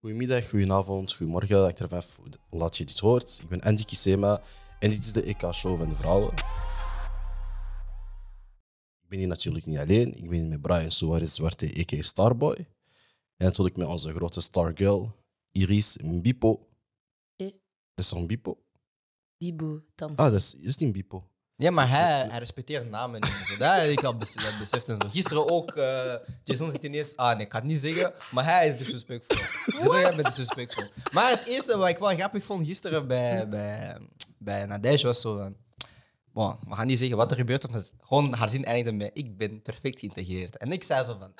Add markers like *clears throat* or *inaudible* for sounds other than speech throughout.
Goedemiddag, goedenavond, goedemorgen. Laat je dit hoort. Ik ben Andy Kisema en dit is de EK-show van de vrouwen. Ik ben hier natuurlijk niet alleen. Ik ben hier met Brian Suarez Zwarte, a.k.a. Starboy. En natuurlijk met onze grote stargirl, Iris Mbipo. Eh. Dat is een Bipo? Bibo, dans. Ah, dat is, dat is niet een Bipo. Ja, maar hij, hij respecteert namen niet. en Zo. Dat heb ik al bes dat beseft. En zo. Gisteren ook, eh, Jason zegt ineens, ah nee, ik ga het niet zeggen, maar hij is disrespectful. *laughs* Jason, jij bent disrespectful. Maar het eerste wat ik wel grappig vond gisteren bij, bij, bij Nadej was zo van, bon, we gaan niet zeggen wat er gebeurt, maar gewoon haar zin eindigde met, ik ben perfect geïntegreerd. En ik zei zo van,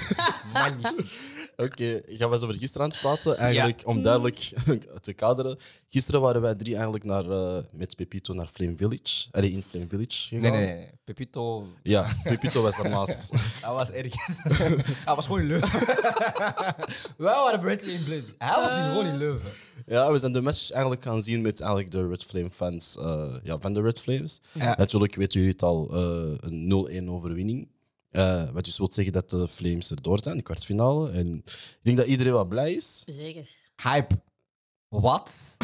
*laughs* magnifiek. Oké, ik ga eens over gisteren aan het praten. Eigenlijk, om duidelijk *laughs* te kaderen. Gisteren waren wij drie eigenlijk naar, eh, met Pepito naar Flame Village. Allee, in Flame Village gegaan. Nee, nee, nee, Pepito, Ja, *laughs* Pepito was daarnaast. *laughs* hij was ergens. hij was gewoon in Leuven. Wij waren Bradley in Blind. Hij was gewoon in Leuven. Ja, we zijn de match eigenlijk gaan zien met eigenlijk de Red Flame fans eh, ja, van de Red Flames. Ja. Natuurlijk weten jullie het al, eh, een 0-1 overwinning. Eh, wat dus wil zeggen dat de Flames erdoor zijn, de kwartfinale. En ik denk dat iedereen wel blij is. Zeker. Hype. Wat?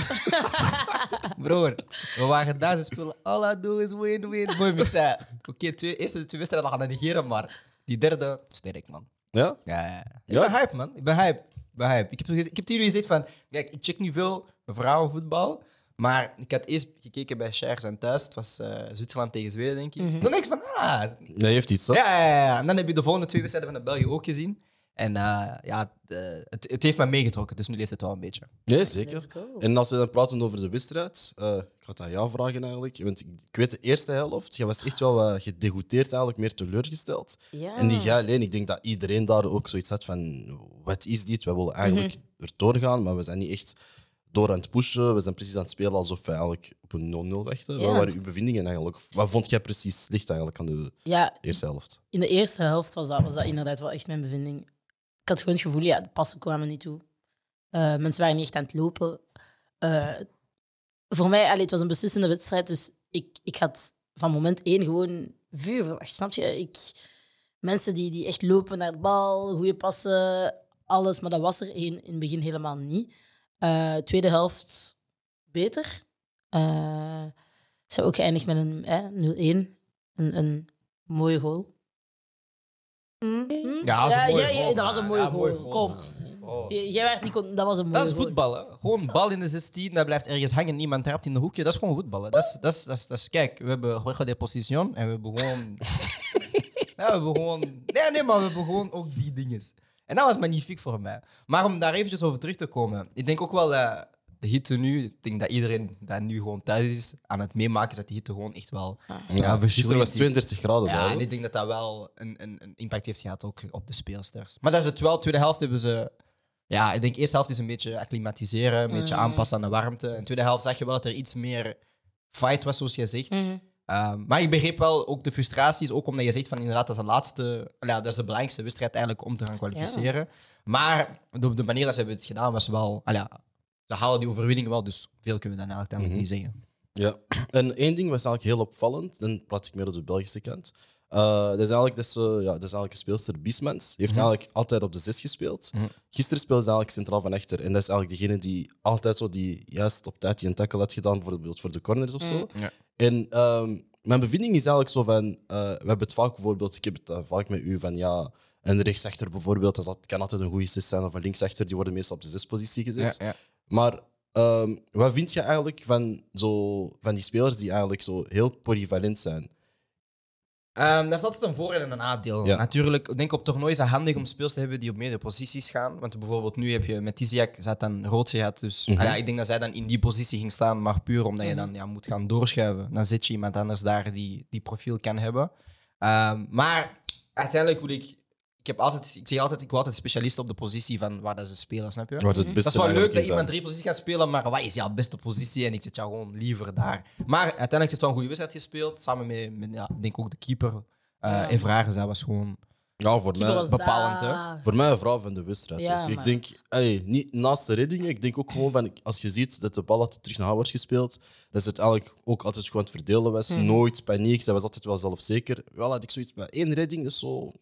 *laughs* Broer, we waren daar, ze spelen. All I do is win, win. Boom, ik zei, oké, twee, eerste twee wedstrijden gaan we negeren, maar die derde, sterk, man. Ja? Ja, ja. Ik Ja? ben hype, man. Ik ben hype. Ik ben hype. Ik heb, ik heb tegen jullie gezegd van, kijk, ik check nu veel vrouwenvoetbal, maar ik had eerst gekeken bij Shares en thuis. Het was eh, Zwitserland tegen Zweden, denk ik. Dan denk ik van, ah, Nee, heeft iets, hè? ja, ja, ja. En dan heb je de volgende twee wedstrijden van de België ook gezien. En eh, ja, de- het, het heeft mij meegetrokken, dus nu leeft het wel een beetje. Nee, zeker. En als we dan praten over de wedstrijd, eh, ik ga het aan jou vragen eigenlijk. Want ik, ik weet de eerste helft, je was echt wel uh, gedegoûteerd, eigenlijk meer teleurgesteld. Ja. En niet jij alleen, ik denk dat iedereen daar ook zoiets had van, wat is dit? We willen eigenlijk erdoor gaan, maar we zijn niet echt door aan het pushen. We zijn precies aan het spelen alsof we eigenlijk op een 0-0 wachten. Ja. Wat waren uw bevindingen eigenlijk? Wat vond jij precies slecht eigenlijk aan de Ja, eerste helft? in de eerste helft was dat, was dat inderdaad wel echt mijn bevinding. Ik had gewoon het gevoel, ja, de passen kwamen niet toe. Eh, mensen waren niet echt aan het lopen. Eh, voor mij, allee, het was een beslissende wedstrijd, dus ik, ik had van moment één gewoon vuur verwacht, snap je? Ik, mensen die, die echt lopen naar de bal, goede passen, alles, maar dat was er in, in het begin helemaal niet. Eh, tweede helft beter. Eh zijn ook geëindigd met een eh, 0-1. Een, een mooie goal. Mhm. Ja, dat was een mooie ja, ja, goal, dat was een mooie Ja, goal. Kom. Oh. Jij werd niet kon, dat was een mooie Dat is goal. voetbal, hè? Gewoon bal in de 16, dat blijft ergens hangen, niemand trapt in de hoekje. Dat is gewoon voetbal. Hè? Dat is, dat is, dat is, dat is, kijk, we hebben Jorge de Position en we hebben gewoon. *laughs* ja, we hebben gewoon. Nee, nee, maar we hebben gewoon ook die dingen. En dat was magnifiek voor mij. Maar om daar eventjes over terug te komen, ik denk ook wel dat de hitte nu, ik denk dat iedereen dat nu gewoon thuis is aan het meemaken, is dat die hitte gewoon echt wel. Ja, verschroeid gisteren was is. 32 graden. Ja, en ik denk dat dat wel een, een, een impact heeft gehad ook op de speelsters. Maar dat is het wel. Tweede helft hebben ze... Ja, ik denk eerste helft is een beetje acclimatiseren, een beetje Mhm. aanpassen aan de warmte. En tweede helft zag je wel dat er iets meer fight was, zoals jij zegt. Mhm. Ehm, maar ik begreep wel ook de frustraties, ook omdat je zegt van inderdaad, dat is de laatste... Ja, dat is de belangrijkste wedstrijd eigenlijk om te gaan kwalificeren. Maar de, de manier dat ze hebben het gedaan was wel... ja, ze halen die overwinning wel, dus veel kunnen we dan uiteindelijk Mhm. niet zeggen. Ja, *clears throat* en één ding was eigenlijk heel opvallend. Dan praat ik meer op de Belgische kant. Eh, dat, is eigenlijk, dat, is, eh, ja, dat is eigenlijk een speelster, Biesmans. Die heeft Mhm. eigenlijk altijd op de zes gespeeld. Mhm. Gisteren speelde ze eigenlijk centraal van achter. En dat is eigenlijk degene die altijd zo die juist op tijd die een tackle had gedaan, bijvoorbeeld voor de corners of zo. Ja. En ehm, mijn bevinding is eigenlijk zo van... eh, we hebben het vaak bijvoorbeeld... Ik heb het eh, vaak met u van ja... Een rechtsachter bijvoorbeeld, dat kan altijd een goede zes zijn. Of een linksachter, die worden meestal op de zespositie gezet. Ja, ja. Maar ehm, wat vind je eigenlijk van, zo, van die spelers die eigenlijk zo heel polyvalent zijn? Ehm, dat is altijd een voordeel en een nadeel. Ja. Natuurlijk, ik denk op toernooi is het handig om speels te hebben die op meerdere posities gaan. Want bijvoorbeeld nu heb je met Tiziak, ze had dan rood gehad. Dus Mhm. ah ja, ik denk dat zij dan in die positie ging staan, maar puur omdat je dan ja, moet gaan doorschuiven. Dan zet je iemand anders daar die die profiel kan hebben. Ehm, maar uiteindelijk wil ik... Ik, heb altijd, ik zeg altijd, ik wil altijd specialist op de positie van waar dat ze spelen, snap je? Wat het beste Dat is wel leuk dat iemand drie posities kan spelen, maar wat is jouw beste positie? En ik zit jou gewoon liever daar. Maar uiteindelijk heeft hij wel een goede wedstrijd gespeeld. Samen met, met ja, denk ook de keeper. Uh, Ja. En vragen, zij was gewoon. Ja, voor mij, was bepalend, hè? voor mij een vrouw van de wedstrijd. Ja. Ik denk, allee, niet naast de reddingen, ik denk ook gewoon van, als je ziet dat de bal altijd terug naar haar wordt gespeeld, dat ze het eigenlijk ook altijd gewoon aan het verdelen was. Mhm. Nooit paniek, zij was altijd wel zelfzeker. Wel had ik zoiets bij één redding, is zo...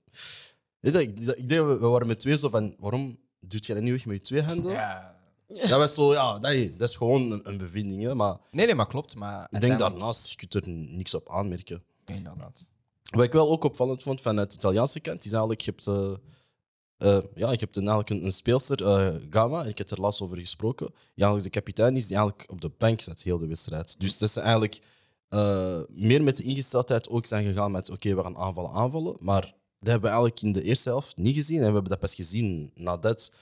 Weet je, ik, ik denk, we waren met twee zo van, waarom doet je dat niet weg met je twee handen? Ja. Dat was zo, ja, dat is gewoon een, een bevinding. Hè, maar Nee, nee, maar klopt. Maar ik denk daarnaast, je kunt er niks op aanmerken. Inderdaad. Wat ik wel ook opvallend vond van het Italiaanse kant, is eigenlijk, je hebt, eh, eh, ja, je hebt een, eigenlijk een, een speelster, eh, Gama, ik heb er laatst over gesproken, die eigenlijk de kapitein is, die eigenlijk op de bank zat, heel de wedstrijd. Dus dat ze eigenlijk meer met de ingesteldheid ook zijn gegaan met, oké, we gaan aanvallen, aanvallen, maar dat hebben we eigenlijk in de eerste helft niet gezien en we hebben dat pas gezien nadat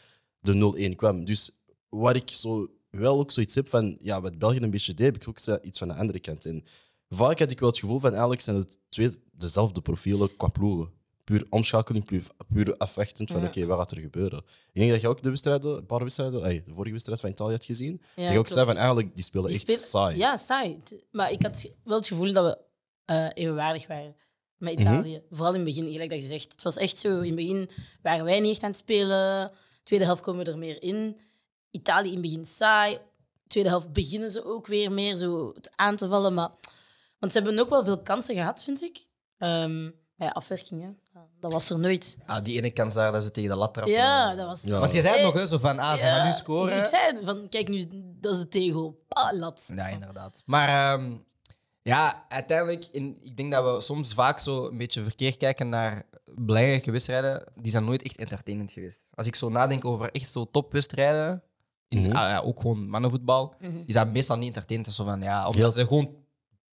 de 0-1 kwam. Dus waar ik zo wel ook zoiets heb van, ja, wat België een beetje deed, heb ik ook iets van de andere kant in. Vaak had ik wel het gevoel van eigenlijk zijn het twee dezelfde profielen qua ploegen. Puur omschakeling, puur, puur afwachtend van Ja. oké, wat gaat er gebeuren? Ik denk dat je ook de wedstrijden, een paar wedstrijden, de vorige wedstrijd van Italië had gezien. Ja, dat je ook zei van eigenlijk, die spelen Die echt saai. Ja, saai. Maar ik had wel het gevoel dat we eh, evenwaardig waren met Italië. Vooral in het begin, gelijk dat je zegt. Het was echt zo, in het begin waren wij niet echt aan het spelen. Tweede helft komen we er meer in. Italië in het begin saai. Tweede helft beginnen ze ook weer meer zo het aan te vallen. Maar, want ze hebben ook wel veel kansen gehad, vind ik. Ehm, bij afwerkingen. Dat was er nooit. Ah, die ene kans daar dat ze tegen de lat trappen. Ja, dat was... Ja. Want je zei het nog, hè, zo van, ah, ze Ja, gaan nu scoren. Ik zei van, kijk nu, dat is de tegel. Ah, lat. Ja, inderdaad. Maar ehm, ja, uiteindelijk, in, ik denk dat we soms vaak zo een beetje verkeerd kijken naar belangrijke wedstrijden. Die zijn nooit echt entertainend geweest. Als ik zo nadenk over echt zo topwedstrijden, in, Mhm. ah, ja, ook gewoon mannenvoetbal, Mhm. die zijn meestal niet entertainend. Zo van, ja, omdat ze gewoon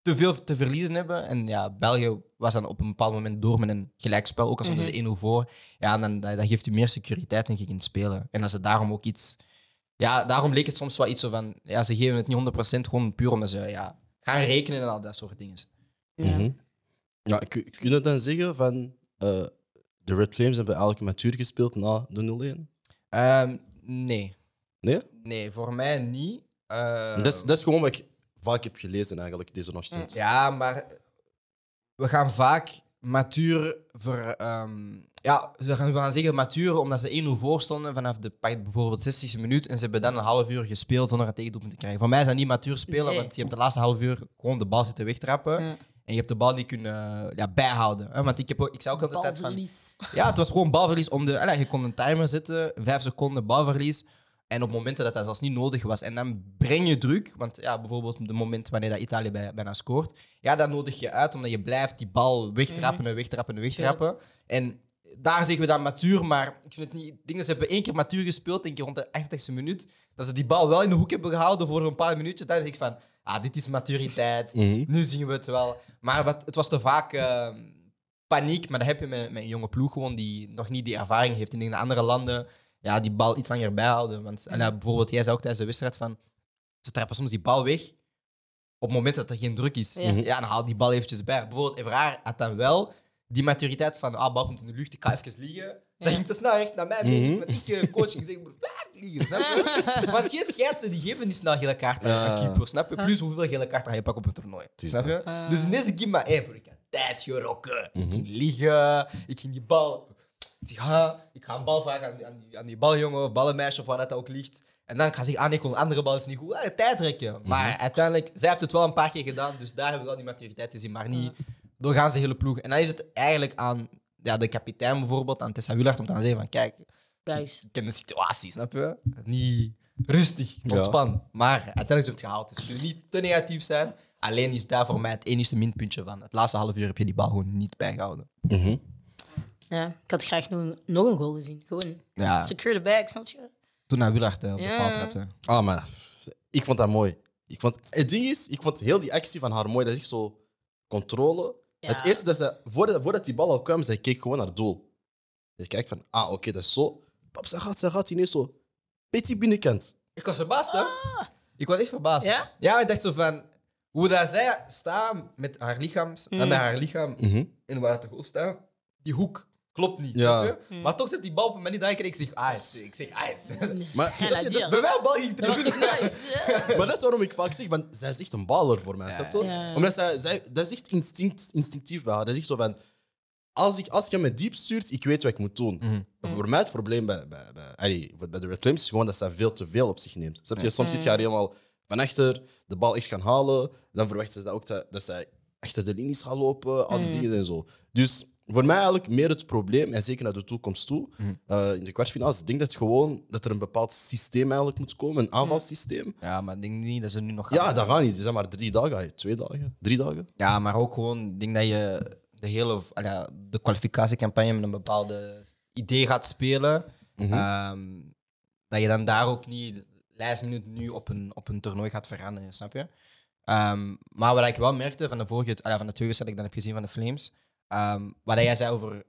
te veel te verliezen hebben. En ja, België was dan op een bepaald moment door met een gelijkspel, ook al stonden ze 1-0 voor. Ja, dan, dat, dat geeft je meer securiteit, denk ik, in het spelen. En dat ze daarom ook iets... Ja, daarom leek het soms wel iets zo van... Ja, ze geven het niet 100% gewoon puur omdat ze ja, gaan rekenen en al dat soort dingen. Ja. Mhm. Ja, kun kun je dan zeggen van eh, de Red Flames hebben eigenlijk matuur gespeeld na de 0-1? Ehm, nee. Nee? Nee, voor mij niet. Ehm, dat, is, dat is gewoon wat ik vaak heb gelezen eigenlijk, deze ochtend. Ja, maar we gaan vaak matuur ver, ehm, ja, we gaan, zeggen matuur omdat ze 1-0 voor stonden vanaf de bijvoorbeeld 60e minuut en ze hebben dan een half uur gespeeld zonder een tegendoelpunt te krijgen. Voor mij is dat niet matuur spelen, Nee. want je hebt de laatste half uur gewoon de bal zitten wegtrappen Ja. en je hebt de bal niet kunnen ja, bijhouden. Hè? Want ik, heb ook, ik zei ook altijd van... Balverlies. Ja, het was gewoon balverlies om de. Je kon een timer zetten, vijf seconden balverlies. En op momenten dat dat zelfs niet nodig was. En dan breng je druk. Want ja, bijvoorbeeld op het moment wanneer dat Italië bij, bijna scoort. Ja, dan nodig je uit omdat je blijft die bal wegtrappen en wegtrappen en wegtrappen. En daar zeggen we dan matuur. Maar ik vind het niet. Ik denk dat ze hebben één keer matuur gespeeld, één keer rond de 88e minuut. Dat ze die bal wel in de hoek hebben gehouden voor een paar minuutjes. Dan zeg ik van, ah, dit is maturiteit. Mhm. Nu zien we het wel. Maar wat, het was te vaak eh, paniek. Maar dat heb je met, met een jonge ploeg gewoon die nog niet die ervaring heeft. Ik denk dat andere landen ja, die bal iets langer bijhouden. Want en, ja, bijvoorbeeld, jij zei ook tijdens de wedstrijd van... Ze trappen soms die bal weg op het moment dat er geen druk is. Ja. Ja, dan haal die bal eventjes bij. Bijvoorbeeld, Evraar had dan wel die maturiteit van... Ah, bal komt in de lucht, ik ga even liggen. Ze ging te snel echt naar mij mee. Mhm. Want ik, eh, coach, ik zeg, blijf liggen, snap je? *laughs* Want geen scheidsen die geven niet snel gele kaarten aan een keeper, snap je? Plus hoeveel gele kaarten ga je pakken op een toernooi. Snap je? Ah. Dus in deze keer maar, hé broer, ik had tijd gerokken. Ik ging liggen, ik ging die bal... Ik zeg, ha, ik ga een bal vragen aan die, aan die, aan die baljongen of ballenmeisje of waar dat ook ligt. En dan ga ik zeggen, ah nee, ik wil een andere bal, is niet goed. Ah, tijd rekken. Maar uiteindelijk, zij heeft het wel een paar keer gedaan, dus daar hebben we wel die maturiteit gezien, maar niet doorgaan ze hele ploeg. En dan is het eigenlijk aan ja, de kapitein bijvoorbeeld, aan Tessa Willard, om te gaan zeggen van, kijk, Guys. ik ken de situatie, snap je? Niet rustig, Ja. ontspan. Maar uiteindelijk hebben ze het gehaald. Dus kunnen niet te negatief zijn. Alleen is daar voor mij het enige minpuntje van. Het laatste half uur heb je die bal gewoon niet bijgehouden. Mhm. Ja, ik had graag nog een, nog een goal gezien. Gewoon Ja. secure the bag, snap je? Toen naar Willard eh, op de Ja. paal trapte. Ah, maar ik vond dat mooi. Ik vond, het ding is, ik vond heel die actie van haar mooi. Dat is echt zo controle. Ja. Het eerste dat ze, voordat, voordat die bal al kwam, zij keek gewoon naar het doel. Je kijkt van, ah, oké, dat is zo. Pap, zij gaat, zij gaat ineens zo. Beetje binnenkant. Ik was verbaasd, hè? Ik was echt verbaasd. Ja? Ja, ik dacht zo van... Hoe dat zij staat met haar, lichaams, eh, Mm. met haar lichaam Mhm. en waar het de goal staat, die hoek klopt niet. Ja. snap je? Maar toch zet die bal op een manier dat ik ik zeg, ah, ik zeg, ah. Maar, Ja, je, die dat, had- Bij mij bal ging Dat? Ja. *laughs* maar dat is waarom ik vaak zeg, van, zij is echt een baler voor mij, snap je? Ja. Omdat zij, zij, dat is echt instinct, instinctief bij haar. Dat is echt zo van, als, ik, als je me diep stuurt, ik weet wat ik moet doen. Mhm. Voor mij het probleem bij, bij, bij, allee, bij de Red Flames is gewoon dat zij veel te veel op zich neemt. Snap je? Soms zit je haar helemaal van achter, de bal echt gaan halen. Dan verwachten ze dat ook dat, dat zij achter de linies gaan lopen, al die dingen en zo. Dus voor mij eigenlijk meer het probleem, en zeker naar de toekomst toe, Mhm. eh, in de kwartfinales, ik denk dat, gewoon, dat er een bepaald systeem eigenlijk moet komen, een aanvalsysteem. Ja, maar ik denk niet dat ze nu nog gaan. Ja, dat gaat niet. Het zijn maar drie dagen, ah, twee dagen, drie dagen. Ja, maar ook gewoon, ik denk dat je de hele ja, de kwalificatiecampagne met een bepaalde idee gaat spelen. Mhm. Ehm, dat je dan daar ook niet last minute nu op een, op een toernooi gaat veranderen, snap je? Ehm, maar wat ik wel merkte van de, vorige, ah van de twee wedstrijden die ik dan heb gezien van de Flames, ehm, wat jij zei over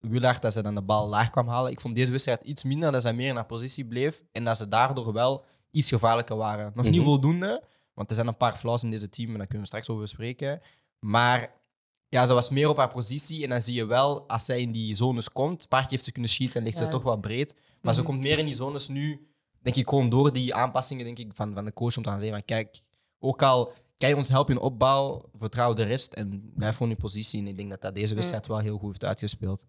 Willard, dat ze dan de bal laag kwam halen. Ik vond deze wedstrijd iets minder, dat ze meer naar positie bleef en dat ze daardoor wel iets gevaarlijker waren. Nog niet Mhm. voldoende, want er zijn een paar flaws in dit team en daar kunnen we straks over spreken. Maar ja, ze was meer op haar positie. En dan zie je wel, als zij in die zones komt, een paar keer heeft ze kunnen schieten en ligt ze toch wel breed. Maar ze Mhm. komt meer in die zones nu, denk ik, gewoon door die aanpassingen denk ik, van, van de coach om te gaan zeggen van kijk, ook al kan je ons helpen in opbouw, vertrouw de rest en blijf gewoon in positie. En ik denk dat dat deze wedstrijd wel heel goed heeft uitgespeeld.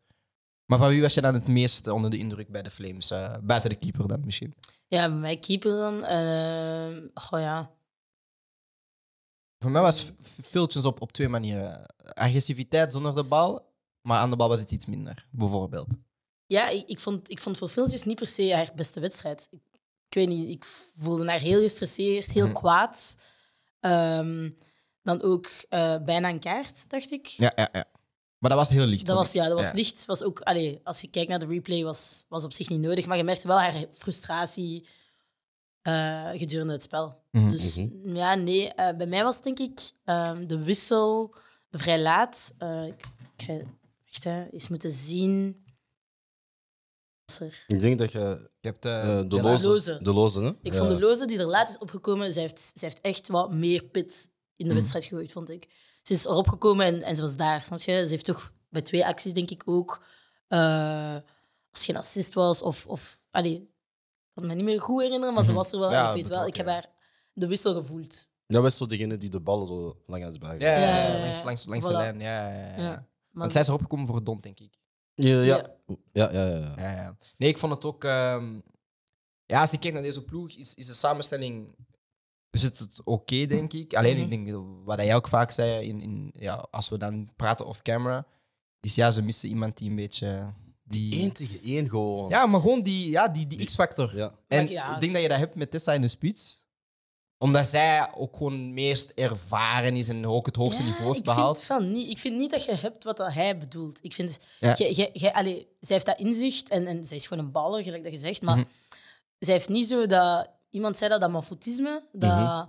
Maar van wie was je dan het meest onder de indruk bij de Flames? Eh, buiten de keeper dan misschien. Ja, bij mij keeper dan. eh goh ja. Voor mij was Filtjes op, op twee manieren. Agressiviteit zonder de bal, maar aan de bal was het iets minder, bijvoorbeeld. Ja, ik, ik, vond, ik vond voor Filtjes niet per se haar beste wedstrijd. Ik, ik weet niet, ik voelde haar heel gestresseerd, heel Mhm. kwaad. Ehm, dan ook eh, bijna een kaart, dacht ik. Ja, ja, ja. Maar dat was heel licht. Dat was, ja, dat was Ja. licht. Was ook, allee, als je kijkt naar de replay, was, was op zich niet nodig. Maar je merkte wel haar frustratie eh, gedurende het spel. Mhm. Dus ja, nee. eh, bij mij was denk ik ehm, de wissel vrij laat. Ik, ga echt eens moeten zien. Ik denk dat je Je hebt eh, eh, de, de loze, Loze. de loze, hè? Ik Ja. vond de loze die er laat is opgekomen, zij heeft, zij heeft echt wat meer pit in de Mhm. wedstrijd gegooid, vond ik. Ze is erop gekomen en, en ze was daar, snap je? Ze heeft toch bij twee acties, denk ik ook, eh, als het geen assist was of... of allee, ik kan me niet meer goed herinneren, maar ze Mhm. was er wel. Ja, ik weet wel, ik heb betrokken, haar de wissel gevoeld. Dat was zo degene die de ballen zo lang uit de baan Ja, ja, Ja, ja, ja, ja. langs, langs, langs de Voilà. lijn. Ja, ja, ja. Ja. Want Maar, zij is erop gekomen voor Don, denk ik. Ja, ja. Ja. Ja, ja, ja. Nee, ik vond het ook... ehm, ja, als je kijkt naar deze ploeg, is, is de samenstelling... Is het oké, denk ik. Alleen, Mhm. ik denk, wat jij ook vaak zei, in, in, ja, als we dan praten off-camera, is ja, ze missen iemand die een beetje... Die... Eén tegen één gewoon. Ja, maar gewoon die, ja, die, die Die- X-factor. Ja. En ik denk dat je dat hebt met Tessa in de spits. Omdat zij ook gewoon meest ervaren is en ook het hoogste Ja, niveau heeft ik vind behaald. van niet. Ik vind niet dat je hebt wat dat hij bedoelt. Ik vind, Ja. jij- jij- jij- allee, zij heeft dat inzicht en, en zij is gewoon een baller, gelijk dat je zegt. Maar Mhm. zij heeft niet zo dat... Iemand zei dat, dat manfoutisme, dat, Mhm.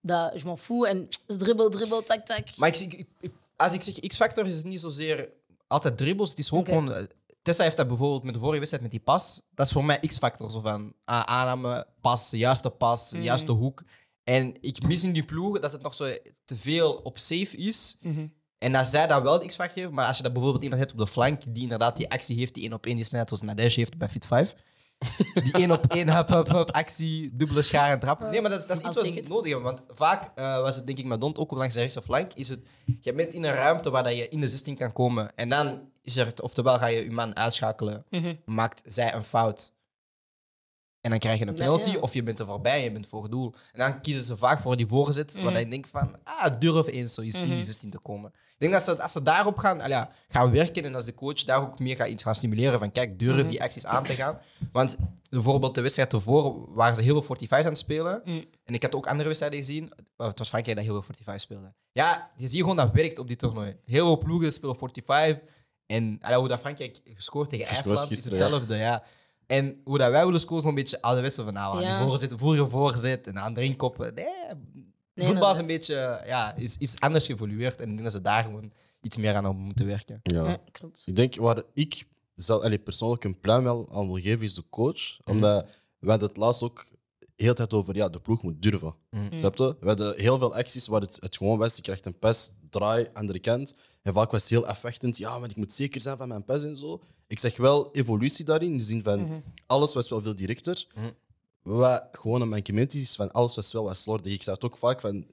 dat je m'en fout en *tsk* dribbel, dribbel, tak, tak. Maar ik, ik, ik- ik- als ik zeg X-factor, is het niet zozeer altijd dribbles. Het is ook gewoon... eh, Tessa heeft dat bijvoorbeeld met de vorige wedstrijd met die pas. Dat is voor mij X-factor. Zo van ah, aanname, pas, juiste pas, Mhm. juiste hoek. En ik mis in die ploeg dat het nog zo te veel op safe is. Mhm. En dat zij dat wel de X-factor geven. Maar als je dat bijvoorbeeld iemand hebt op de flank, die inderdaad die actie heeft, die één op één, die snelheid zoals Nadej heeft bij Fit 5. *laughs* Die één op één, hup, hup, hup, actie, dubbele schaar en trap. Nee, maar dat, dat is iets wat ze nodig hebben. Want vaak eh, was het denk ik met Dont ook langs de rechtse flank. Is het, je bent in een ruimte waar dat je in de 16 kan komen. En dan is er, oftewel ga je je man uitschakelen, Mhm. maakt zij een fout. En dan krijg je een penalty, ja. of je bent er voorbij, je bent voor het doel. En dan kiezen ze vaak voor die voorzet, waar Mhm. je denkt van, ah, durf eens zo eens in die Mhm. 16 te komen. Ik denk dat ze, als ze daarop gaan, ja, gaan werken en als de coach daar ook meer gaat iets gaan stimuleren van, kijk, durf Mhm. die acties aan te gaan. Want bijvoorbeeld de wedstrijd ervoor waren ze heel veel 45 aan het spelen. Mhm. En ik had ook andere wedstrijden gezien. Het was Frankrijk dat heel veel 45 speelde. Ja, je ziet gewoon dat werkt op die toernooi. Heel veel ploegen spelen 45. En allee, hoe dat Frankrijk gescoord tegen Gescoord IJsland is ja. hetzelfde, ja. En hoe dat wij willen scoren, zo'n beetje ouderwetse van nou, Ja. voorzet, vorige voorzet en aan erin koppen. Nee, Nee, voetbal is een beetje, ja, is, is anders geëvolueerd. En ik denk dat ze daar gewoon iets meer aan hebben moeten werken. Ja. Ja, klopt. Ik denk waar ik allee, persoonlijk een pluim wel aan wil geven, is de coach. Mhm. Omdat we hadden het laatst ook heel de tijd over ja, de ploeg moet durven. Snap je? We hadden heel veel acties waar het, het gewoon was. Je krijgt een pas, draai, andere kant. En vaak was het heel afwachtend. Ja, maar ik moet zeker zijn van mijn pas en zo. Ik zeg wel evolutie daarin, in de zin van Mhm. alles was wel veel directer. Mhm. Wat gewoon een mankement is, van alles was wel wat slordig. Ik zei het ook vaak van...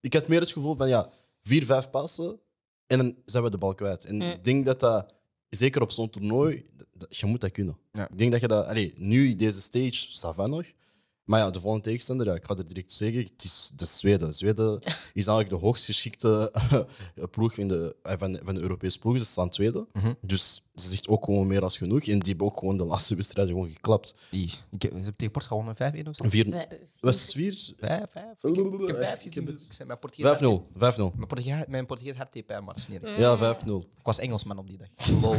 Ik had meer het gevoel van, ja, vier, vijf passen en dan zijn we de bal kwijt. En Mhm. ik denk dat dat, zeker op zo'n toernooi, dat- dat- je moet dat kunnen. Ja. Ik denk dat je dat... Allee, nu, deze stage, nog. Maar ja, de volgende tegenstander, ja, ik ga er direct zeggen, het is de Zweden. Zweden *laughs* is eigenlijk de hoogst geschikte ploeg in de, eh, van, de, van de Europese ploegen. Ze staan tweede. Mhm. Dus ze zegt ook gewoon meer als genoeg. En die hebben ook gewoon de laatste wedstrijden gewoon geklapt. Ik heb, ze hebben tegen Portugal gewonnen 5-1 of zo. Vier, Nee, was het vier? 5, 5. Ik heb- ik heb vijf gezien. Ik zei, Mijn Portugees 5-0. 5-0. Mijn Portugees, had TP, maar is niet. Ja, 5-0. Ik was Engelsman op die dag. *laughs* Lol.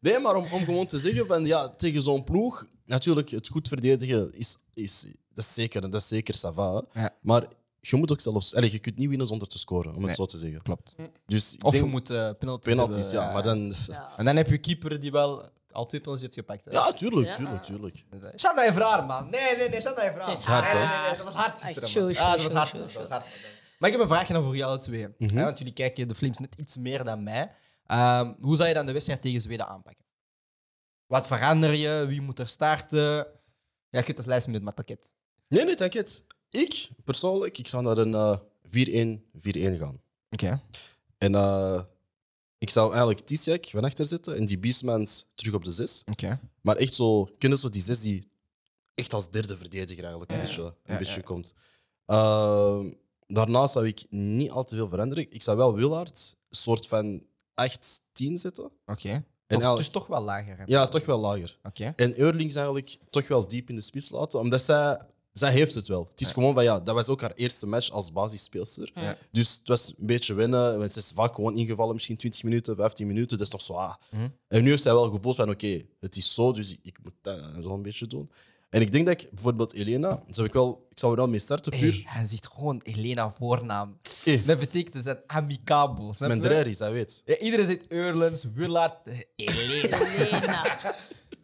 Nee, maar om, om gewoon te zeggen van ja, tegen zo'n ploeg, natuurlijk, het goed verdedigen is, is, dat is zeker, dat is zeker sava. Ja. Maar je moet ook zelfs, allee, je kunt niet winnen zonder te scoren, om het Nee. zo te zeggen. Klopt. Dus ik Of denk je moet eh, penalties penalties, hebben, ja, maar dan. Ja. En dan heb je keeper die wel al twee penalties heeft gepakt. hè. Ja, tuurlijk, Ja. tuurlijk, tuurlijk. Shanda heeft raar, man. Nee, nee, nee, Shanda heeft raar. Het is hard, nee, nee, hè? nee, nee, dat was hard. Gisteren, show, Ah, dat was hard. Dat was. Maar ik heb een vraagje dan voor jullie alle twee. hè, want jullie kijken de Flames net iets meer dan mij. Ehm, hoe zou je dan de wedstrijd tegen Zweden aanpakken? Wat verander je? Wie moet er starten? Ja, je kunt als lijst met pakket. Nee, nee, denk het. Ik, persoonlijk, ik zou naar een eh, 4-1-4-1 gaan. Oké. En eh, ik zou eigenlijk Tisjak van achter zetten en die Beastmans terug op de 6. Oké. Maar echt zo, kunnen zo die zes die echt als derde verdediger eigenlijk een Ja, beetje, een ja, beetje ja. komt. Ehm, daarnaast zou ik niet al te veel veranderen. Ik zou wel Willard een soort van 8-10 zetten. Oké. Toch- eigenlijk- Dus toch wel lager. hè? Ja, toch wel lager. Oké. En Eurlings eigenlijk toch wel diep in de spits laten, omdat zij, zij heeft het wel. Het is gewoon van ja, dat was ook haar eerste match als basisspeelster. Ja. Dus het was een beetje winnen. want Ze is vaak gewoon ingevallen, misschien 20 minuten, 15 minuten. Dat is toch zo. Ah. Mhm. En nu heeft zij wel gevoeld van oké, het is zo, dus ik, ik moet dat zo een beetje doen. En ik denk dat ik bijvoorbeeld Elena, zou ik, wel, ik zou er wel mee starten, puur. Hey, hij zegt gewoon Elena voornaam. Eh. Dat betekent ze zijn amicabel. Het is mijn dat weet. Ja, iedereen zegt Eurlens, Willard, *laughs* Elena. Elena.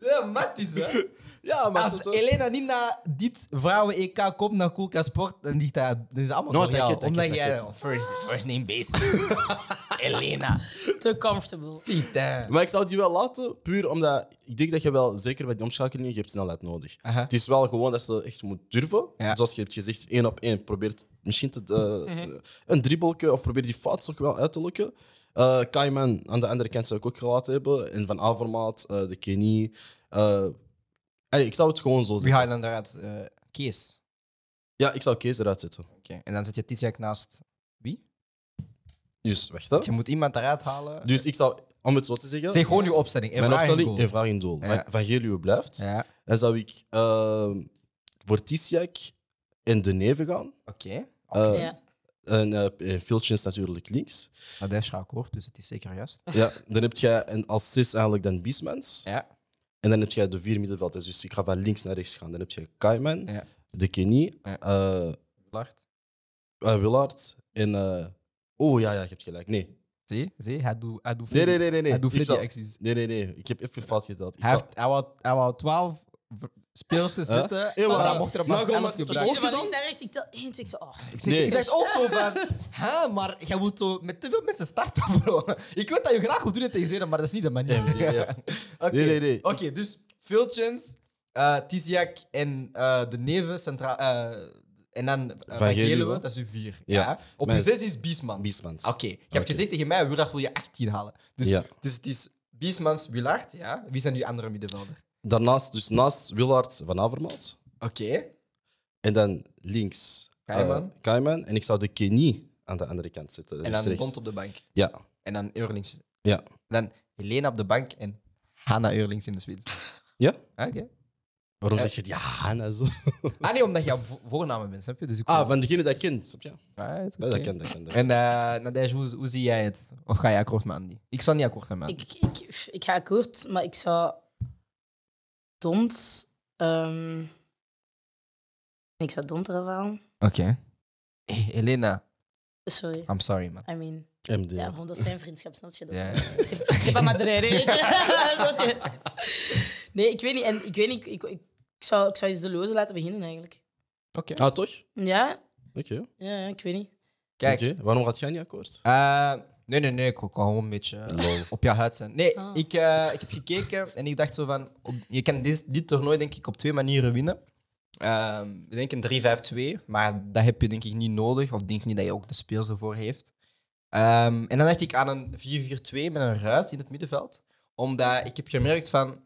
Ja, mat is hè. Ja, maar Als toch- Elena niet naar dit vrouwen-EK komt naar Coca Sport, dan ligt dat, dan is het allemaal No, voor jou. take it, take Omdat it, jij first, first name basis. *laughs* Elena. Te comfortable. Putain. Maar ik zou die wel laten, puur omdat ik denk dat je wel, zeker bij die omschakelingen, je hebt snelheid nodig. Het is wel gewoon dat ze echt moet durven. Ja. Zoals je hebt gezegd, één op één. Probeert misschien te, eh, een dribbelke of probeer die fout ook wel uit te lukken. Eh Kaiman aan de andere kant zou ik ook gelaten hebben. En Van Avermaat, eh, de Kenny. Eh, allee, ik zou het gewoon zo Wie ga je zeggen. dan eruit? Eh Kees. Ja, ik zou Kees eruit zetten. Oké. En dan zet je Tisjak naast wie? Dus, wacht hè. Je moet iemand eruit halen. Dus ik zou, om het zo te zeggen... zeg gewoon je opstelling. En Mijn vraag en opstelling goal. in doel. Ja. Van, van Gelio blijft. Ja, Dan zou ik ehm, voor Tisjak en De Neven gaan. oké. Eh, Ja. En uh, Filtjes natuurlijk links. Maar dat is akkoord, dus het is zeker juist. Ja, dan heb je een assist eigenlijk dan Biesmans. Ja. En dan heb je de vier middenvelders. Dus ik ga van links naar rechts gaan. Dan heb je Kaiman, Ja. De Kenny, Ja. eh Willard. eh, Willard en... eh, oh ja, ja, je hebt gelijk. Nee. Zie, zie, hij doet hij doet Nee, nee, nee. nee. Hij doet acties. Nee, nee, nee. Ik heb even fout geteld. Hij, zou- heeft, hij, wou, hij wou 12 speelsters Huh? zitten, Ja, maar hij mocht er maar maar gewoon 11 met- gebruiken. gedaan? links naar rechts, ik tel 1, 2, ik zo... Oh. Ik, zeg, Nee. ik dacht ook zo van, hè, maar jij moet zo met te veel mensen starten, *laughs* bro. Ik weet dat je graag wilt doen het tegen Zweden, maar dat is niet de manier. Nee, nee, ja. *laughs* Oké, Nee, nee, nee. Oké, dus Vilchens, uh, Tiziak en eh, de neven centraal... eh, en dan uh, Van Geluwe. Dat is uw vier. Ja. Ja. Op uw zes is Biesmans. Biesmans. Oké, je hebt Oké. gezegd tegen mij, Willard wil je 18 halen. Dus, Ja. dus het is Biesmans, Willard, ja. Wie zijn uw andere middenvelder? Daarnaast, dus naast Willard van Avermaat. Oké. En dan links eh, Kaiman. Kaiman. En ik zou de Kenny aan de andere kant zetten. En dus dan rechts. Bond op de bank. Ja. En dan Eurlings. Ja. Dan Helena op de bank en Hanna Eurlings in de suite. Ja? Oké. Waarom Ja. zeg je het? Ja, Hanna zo. Ah nee, omdat jouw vo- voornamen bent, snap je? Dus ik Ah, van degene dat ik ken. Snap je? Ah, is Ja, oké. dat ken, dat ken. dat En eh Nadej, hoe, hoe zie jij het? Of ga je akkoord met Andy? Ik zal niet akkoord gaan met Andy. Ik, ik, ik ga akkoord, maar ik zou... Dont... ehm, ik zou Dont eraf halen. Oké. Hey, Helena, Sorry. I'm sorry, man. I mean... MD. Ja, want dat is zijn vriendschap, snap je? Dat is Ja, pas? *laughs* Snap je? Nee, ik weet niet. En ik weet niet, ik, ik, ik, zou, ik zou eens de loze laten beginnen eigenlijk. Oké. Ah, toch? Ja? Oké. Ja, ja, ik weet niet. Kijk. Oké. Waarom gaat jij niet akkoord? eh, nee, nee, nee. Ik wil gewoon een beetje eh, Lol. op je huid zijn. Nee, Ah. ik, eh, ik heb gekeken en ik dacht zo van... Op, je kan dit, dit toernooi denk ik op twee manieren winnen. Ehm we denken 3-5-2, maar dat heb je denk ik niet nodig. Of denk niet dat je ook de speels ervoor heeft. Ehm, en dan dacht ik aan een 4-4-2 met een ruit in het middenveld. Omdat ik heb gemerkt van...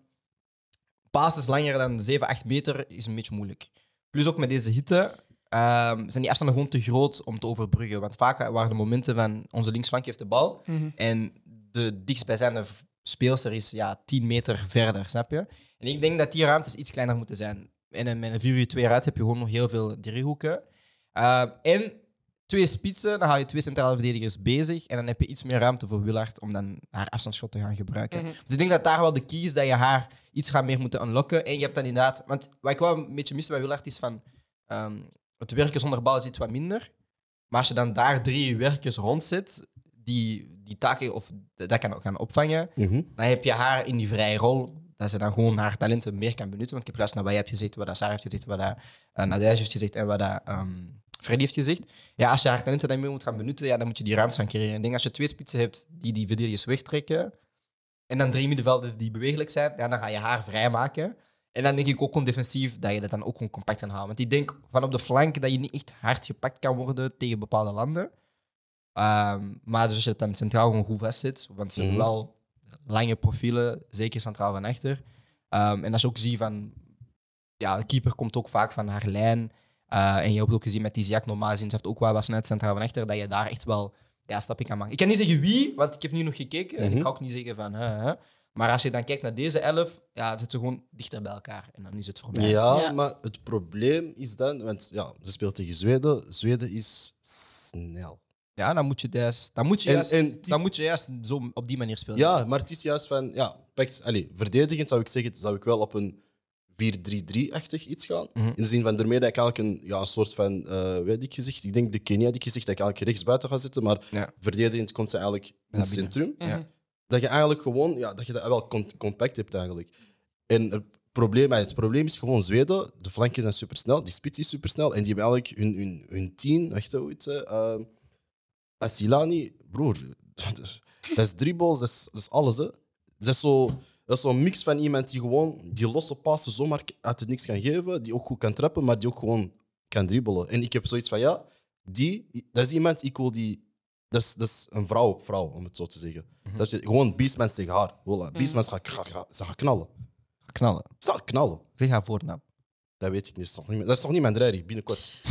Passes langer dan 7, 8 meter is een beetje moeilijk. Plus ook met deze hitte ehm, zijn die afstanden gewoon te groot om te overbruggen. Want vaak waren de momenten van onze linksflank heeft de bal Mhm. en de dichtstbijzijnde speelster is ja, 10 meter verder, snap je? En ik denk dat die ruimtes iets kleiner moeten zijn. En in- met een 4-4-2 eruit heb je gewoon nog heel veel driehoeken. Ehm, en twee spitsen, dan hou je twee centrale verdedigers bezig. En dan heb je iets meer ruimte voor Willard om dan haar afstandsschot te gaan gebruiken. Mhm. Dus ik denk dat daar wel de key is dat je haar iets gaat meer moeten unlocken. En je hebt dan inderdaad... Want wat ik wel een beetje mis bij Willard is van... ehm, het werken zonder bal is iets wat minder. Maar als je dan daar drie werkers rond zit, die, die taken of dat kan ook gaan opvangen, Mhm. dan heb je haar in die vrije rol, dat ze dan gewoon haar talenten meer kan benutten. Want ik heb geluisterd naar wat je hebt gezegd, wat dat Sarah heeft gezegd, wat dat uh, heeft gezegd en wat dat ehm, Freddy heeft gezegd. Ja, als je haar talenten dan meer moet gaan benutten, ja, dan moet je die ruimte gaan creëren. Ik denk als je twee spitsen hebt die die verdedigers wegtrekken, en dan drie middenvelders die bewegelijk zijn, ja, dan ga je haar vrijmaken. En dan denk ik ook gewoon defensief dat je dat dan ook gewoon compact kan houden. Want ik denk van op de flank dat je niet echt hard gepakt kan worden tegen bepaalde landen. Ehm, maar dus als je het dan centraal gewoon goed vast zit, want ze hebben Mhm. wel lange profielen, zeker centraal van achter. Ehm, en als je ook ziet van, ja, de keeper komt ook vaak van haar lijn. Eh, en je hebt ook gezien met die Ziak normaal gezien, ze heeft ook wel wat snelheid centraal van achter, dat je daar echt wel ja, stappen kan maken. Ik kan niet zeggen wie, want ik heb nu nog gekeken. En ik Mhm. ga ook niet zeggen van, hè, hè. Maar als je dan kijkt naar deze elf, ja, zitten ze gewoon dichter bij elkaar. En dan is het voor mij. Ja, Ja. maar het probleem is dan, want ja, ze speelt tegen Zweden. Zweden is snel. Ja, dan moet je juist, dan moet je En- juist, en dan moet je juist zo op die manier spelen. Ja, maar het is juist van, ja, pakt, allez, verdedigend zou ik zeggen, zou ik wel op een 4-3-3-achtig iets gaan. Mhm. In de zin van, daarmee dat ik eigenlijk een, ja, een soort van, eh weet ik gezegd, ik denk de Kenia die ik gezegd dat ik eigenlijk rechts buiten ga zitten, maar Ja. verdedigend komt ze eigenlijk in het centrum. Mhm. Dat je eigenlijk gewoon, ja, dat je dat wel compact hebt eigenlijk. En het probleem, het probleem is gewoon Zweden, de flanken zijn supersnel, die spits is supersnel en die hebben eigenlijk hun, hun, hun tien, hoe heet ze? Eh, Asilani, broer, *laughs* dat is, dat is dribbles, dat is, dat is alles. Hè. Dat is zo- dat is zo'n mix van iemand die gewoon die losse passen zomaar uit het niks kan geven, die ook goed kan trappen, maar die ook gewoon kan dribbelen. En ik heb zoiets van, ja, die, dat is iemand, ik wil die... Dat is, dat is een vrouw op vrouw, om het zo te zeggen. Dat je, gewoon beastmans tegen haar. Voilà. Beastmans gaat, gaat, gaat, ze gaat knallen. Knallen. Ze gaat knallen. Zeg haar voornaam. Dat weet ik niet. Dat is toch niet, mijn- dat is toch niet mijn dreiging, binnenkort. *laughs*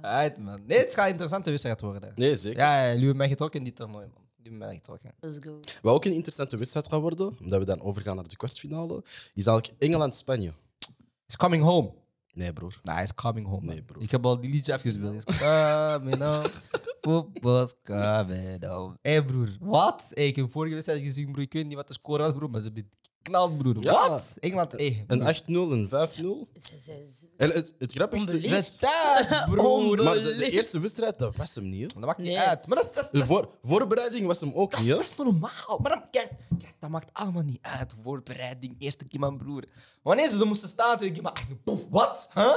Uit, man. Nee, het gaat een interessante wedstrijd worden. Nee, zeker. Ja, ja, jullie hebben mij getrokken in die toernooi, man. Jullie hebben mij getrokken. Let's go. Wat ook een interessante wedstrijd gaat worden, omdat we dan overgaan naar de kwartfinale, is eigenlijk Engeland-Spanje. It's coming home. Nee, broer. Nah, it's coming home. Nee, bro. Ik heb al die liedje afgespeeld. It's coming home. *laughs* Football's coming home. Hé, hey, broer. Wat? Hey, ik heb vorige wedstrijd gezien, broer. Ik weet niet wat de score was, broer. Maar ze hebben geknald, broer. Ja. Wat? Engeland. Een 8-0, een 5-0. Ze- ze- ze- En het, het grappigste Onbeliefd. is... Zes thuis, broer. Maar de, de eerste wedstrijd, dat was hem niet. hè. Dat maakt niet Nee. uit. Maar dat is, dat is, De dat is, voor, voorbereiding was hem ook dat niet. hè. dat is normaal. Maar dan, kijk, kijk, dat maakt allemaal niet uit. Voorbereiding, eerste keer, man, broer. Wanneer ze er moesten staan, toen ik maar echt, poef, wat? Huh?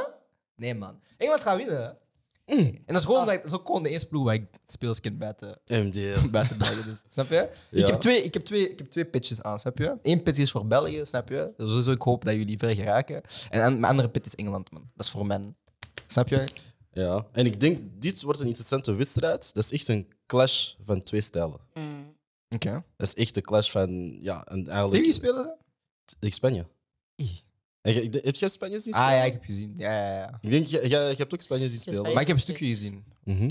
Nee, man. Engeland gaat winnen, hè. En dat is gewoon, Ah. dat, dat is ook gewoon de eerste ploeg waar ik speels ken buiten, MDL. *laughs* buiten België. Dus, snap je? Ja. Ik, heb twee, ik, heb twee, ik heb twee pitches aan, snap je? Eén pitch is voor België, snap je? Dus ik hoop dat jullie ver geraken. En mijn andere pit is Engeland, man. Dat is voor men. Snap je? Ja. En ik denk, dit wordt een interessante wedstrijd. Dat is echt een clash van twee stijlen. Mm. Oké. Dat is echt een clash van, ja, en Tegen wie eigenlijk... spelen ze? Ik Spanje. En je- heb jij Spanje zien? Ah ja, ik heb gezien. Ja, ja, ja. Ik denk, je, je, hebt ook Spanje zien spelen. Spanje. Maar ik heb een stukje gezien. Mhm.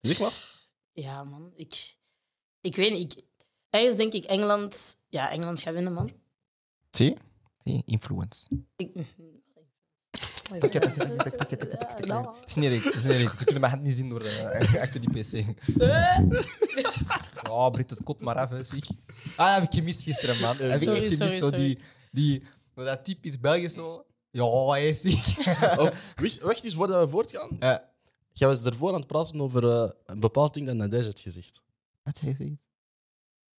Zeg maar. Ja, man. Ik, ik weet niet. Ik, ergens denk ik Engeland... Ja, Engeland gaat winnen, man. Zie? Zie? Influence. Ik, Tikkie, tikkie, tikkie, tikkie, Ze kunnen mijn hand niet zien door achter die pc. Oh, Britt, het kot maar af, zeg. Ah, heb ik gemist gisteren, man. Heb ik echt gemist, zo die, die zo dat typisch Belgisch zo. Ja, hé, zeg. *laughs* Of, wacht, wacht eens voordat we voortgaan. Eh, Jij was ervoor aan het praten over eh, een bepaald ding dat Nadege had gezegd. Wat zei je?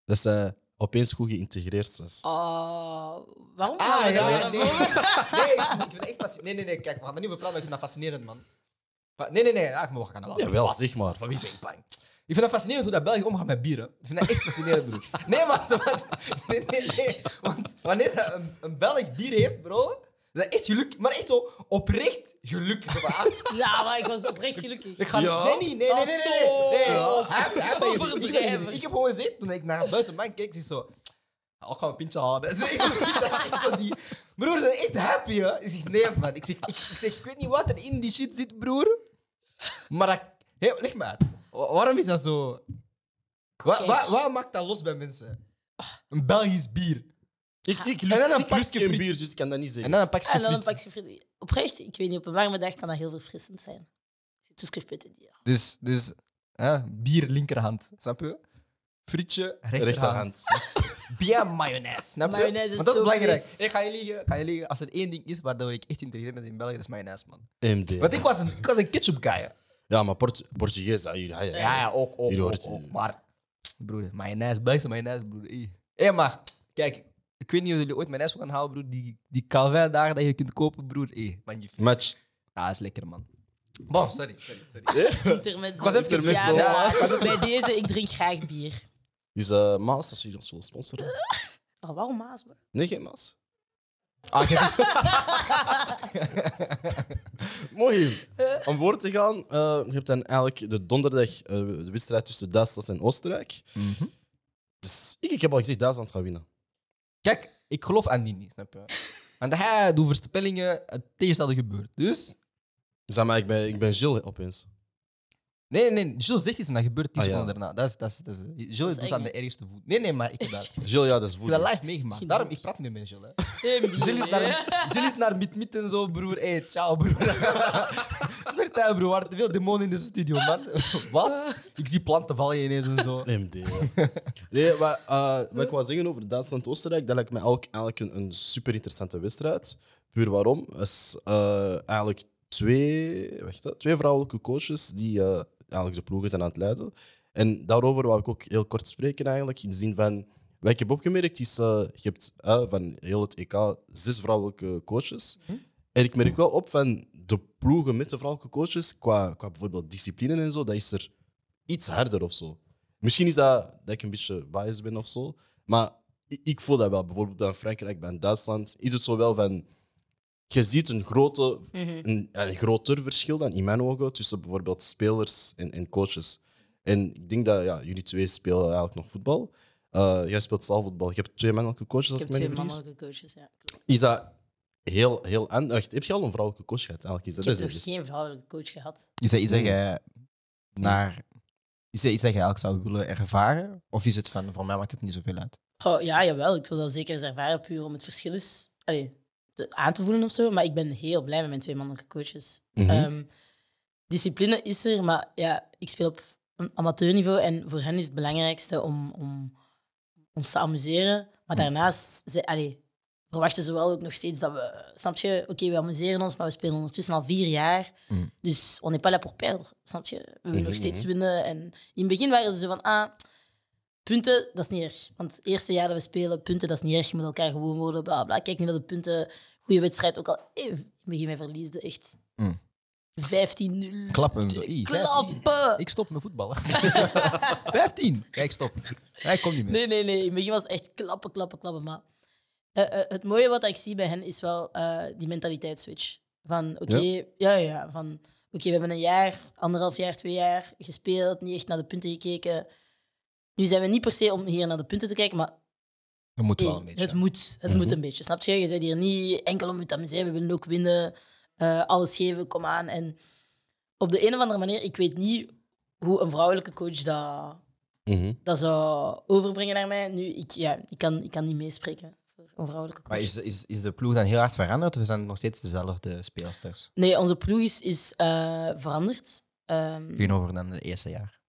Dat zij opeens goed geïntegreerd was. Oh, waarom? Ah, gaan we ja, daar ja, nee. over? *laughs* nee, ik vind, ik vind het echt fascinerend. Nee, nee, nee, kijk, we gaan er niet over praten, maar ik vind dat fascinerend, man. Nee, nee, nee, ja, ik mag gaan. Jawel, zeg maar. Van wie ben ik bang? Ik vind het fascinerend hoe dat België omgaat met bieren. Ik vind dat echt fascinerend, broer. Nee, maar... *laughs* want- Nee, nee, nee. Want wanneer dat een, een Belg bier heeft, bro... Dat is echt geluk. Maar echt zo oprecht geluk. Zo van, ah, *laughs* Ja, maar ik was oprecht gelukkig. ik ga Ja? Nee, nee, nee, nee, nee. nee, nee. Ja. Hij hij dat. Ik heb- Ik heb gewoon gezegd, toen ik naar buiten man keek, zie ik zo... Ook gaan een pintje halen. *laughs* Dat is echt- dat is echt zo die... Broer, ze zijn echt happy, hè? Ik zeg, nee, man. Ik zeg, ik, ik zeg, ik weet niet wat er in die shit zit, broer. Maar dat... Hey, leg me uit. Wa- Waarom is dat zo... Wat, Kijk. wat, wat maakt dat los bij mensen? Een Belgisch bier. Ik, ik En dan lust, een ik lust pakje geen friet. bier, dus ik kan dat niet En zeggen. dan een pakje En dan een friet. pakje friet. Oprecht, ik weet niet, op een warme dag kan dat heel verfrissend zijn. Peux te dire. Dus, dus hè, bier linkerhand, snap je? Frietje rechterhand. Rechterhand. *laughs* Bien mayonaise, snap je? Mayonaise is Want dat is zo belangrijk. fris. Ik ga je liegen, ga je liegen. Als er één ding is waardoor ik echt integreer ben in België, dat is mayonaise, man. MD. Want ik was een, ik was een ketchup guy. hè. Ja, maar Port Portugees, ja, jullie- ja, ja. Ja, ook, ook, Jullie ook, hoort- ook. Maar, broer, mayonaise, Belgische mayonaise, broer. Hé, hey, maar, kijk, ik weet niet of jullie ooit mayonaise gaan halen, broer. Die, die Calvin daar dat je kunt kopen, broer. Hé. Match. Ja, dat is lekker, man. Bon, sorry, sorry, sorry. *laughs* Intermezzo. was even intermezzo. Ja, maar bij deze, ik drink graag bier. Dus eh Maas, als jullie ons willen sponsoren. *laughs* Oh, waarom Maas? man? Nee, geen Maas. Ah, *laughs* Mooi. Om voor te gaan, eh, je hebt dan eigenlijk de donderdag eh, de wedstrijd tussen Duitsland en Oostenrijk. Mhm. Dus ik, ik heb al gezegd Duitsland gaat winnen. Kijk, ik geloof aan die niet, snap je? Want hij doet voorspellingen, het tegenstelde gebeurt. Dus, Zeg maar, ik ben, ik ben Gilles opeens. Nee, nee, Jules zegt iets en dat gebeurt tien Ah, ja. seconden daarna. Dat is, dat is, dat is, Jules is doet eng, aan de ergste voet. Nee, nee, maar ik heb dat, *laughs* ik Gilles, ja, dat is heb dat live meegemaakt. Daarom, ik praat niet met Jules. Hè. *laughs* Jules is naar, Jules is naar mit en zo, broer. Hey, ciao, broer. *laughs* Vertel, broer, waar te veel demonen in de studio, man. Wat? Ik zie planten vallen ineens en zo. Ja. Nee, maar, eh, wat ik wou zeggen over Duitsland-Oostenrijk, dat lijkt me ook eigenlijk een, een super interessante wedstrijd. Puur waarom? Het is eh, eigenlijk twee, wacht, hè, twee vrouwelijke coaches die eh, eigenlijk de ploegen zijn aan het leiden. En daarover wou ik ook heel kort spreken, eigenlijk. In de zin van, wat ik heb opgemerkt is, eh, je hebt eh, van heel het EK zes vrouwelijke coaches. En ik merk wel op van de ploegen met de vrouwelijke coaches, qua, qua bijvoorbeeld discipline en zo, dat is er iets harder of zo. Misschien is dat dat ik een beetje biased ben of zo. Maar ik, ik voel dat wel. Bijvoorbeeld bij Frankrijk, bij Duitsland, is het zo wel van. Je ziet een, grote, een, een groter verschil dan in mijn ogen tussen bijvoorbeeld spelers en, en coaches. En ik denk dat ja, jullie twee spelen eigenlijk nog voetbal. Eh, jij speelt zelf voetbal. Je hebt twee mannelijke coaches, als Ik ik heb me twee niet vergis. mannelijke coaches, ja. klopt. Is dat heel, heel aan? Wacht, heb je al een vrouwelijke coach gehad? Eigenlijk is dat Ik heb dat nog is- geen vrouwelijke coach gehad. Is dat iets dat jij naar... Is dat iets dat je eigenlijk zou willen ervaren? Of is het van, voor mij maakt het niet zoveel uit? Oh, ja, jawel. Ik wil dat zeker eens ervaren, puur om het verschil is, allee, aan te voelen of zo. Maar ik ben heel blij met mijn twee mannelijke coaches. Mhm. Ehm, discipline is er, maar ja, ik speel op amateurniveau en voor hen is het belangrijkste om, om ons te amuseren. Maar daarnaast ze, verwachten ze wel ook nog steeds dat we... Snap je? Oké, we amuseren ons, maar we spelen ondertussen al vier jaar. Mhm. Dus on n'est pas là pour perdre, snap je? We willen nog steeds winnen. En in het begin waren ze zo van... Ah, punten, dat is niet erg. Want het eerste jaar dat we spelen, punten, dat is niet erg. Je moet elkaar gewoon worden, bla bla. Kijk nu naar de punten. Goede wedstrijd, ook al eh, in het begin wij verliesden, echt. Mm. 15-0. Klappen. Zo. Ih, 15. Klappen! Ik stop met voetballen. *laughs* 15. Kijk, stop. Ja, ik kom niet meer. Nee, nee, nee. In het begin was het echt klappen, klappen, klappen. Maar eh, eh, het mooie wat ik zie bij hen is wel eh, die mentaliteitsswitch. Van, oké, ja? ja, ja, van... Oké, we hebben een jaar, anderhalf jaar, twee jaar gespeeld, niet echt naar de punten gekeken. Nu zijn we niet per se om hier naar de punten te kijken, maar Dat moet wel een beetje. Het moet, het Mhm. moet een beetje, snap je? Je bent hier niet enkel om je te amuseren, we willen ook winnen, eh, alles geven, kom aan. En op de een of andere manier, ik weet niet hoe een vrouwelijke coach dat, Mhm. dat zou overbrengen naar mij. Nu, ik, ja, ik, kan, ik kan niet meespreken voor een vrouwelijke coach. Maar is, is, is de ploeg dan heel hard veranderd of zijn het nog steeds dezelfde speelsters? Nee, onze ploeg is, is eh, veranderd. Ehm, Tegenover dan het eerste jaar.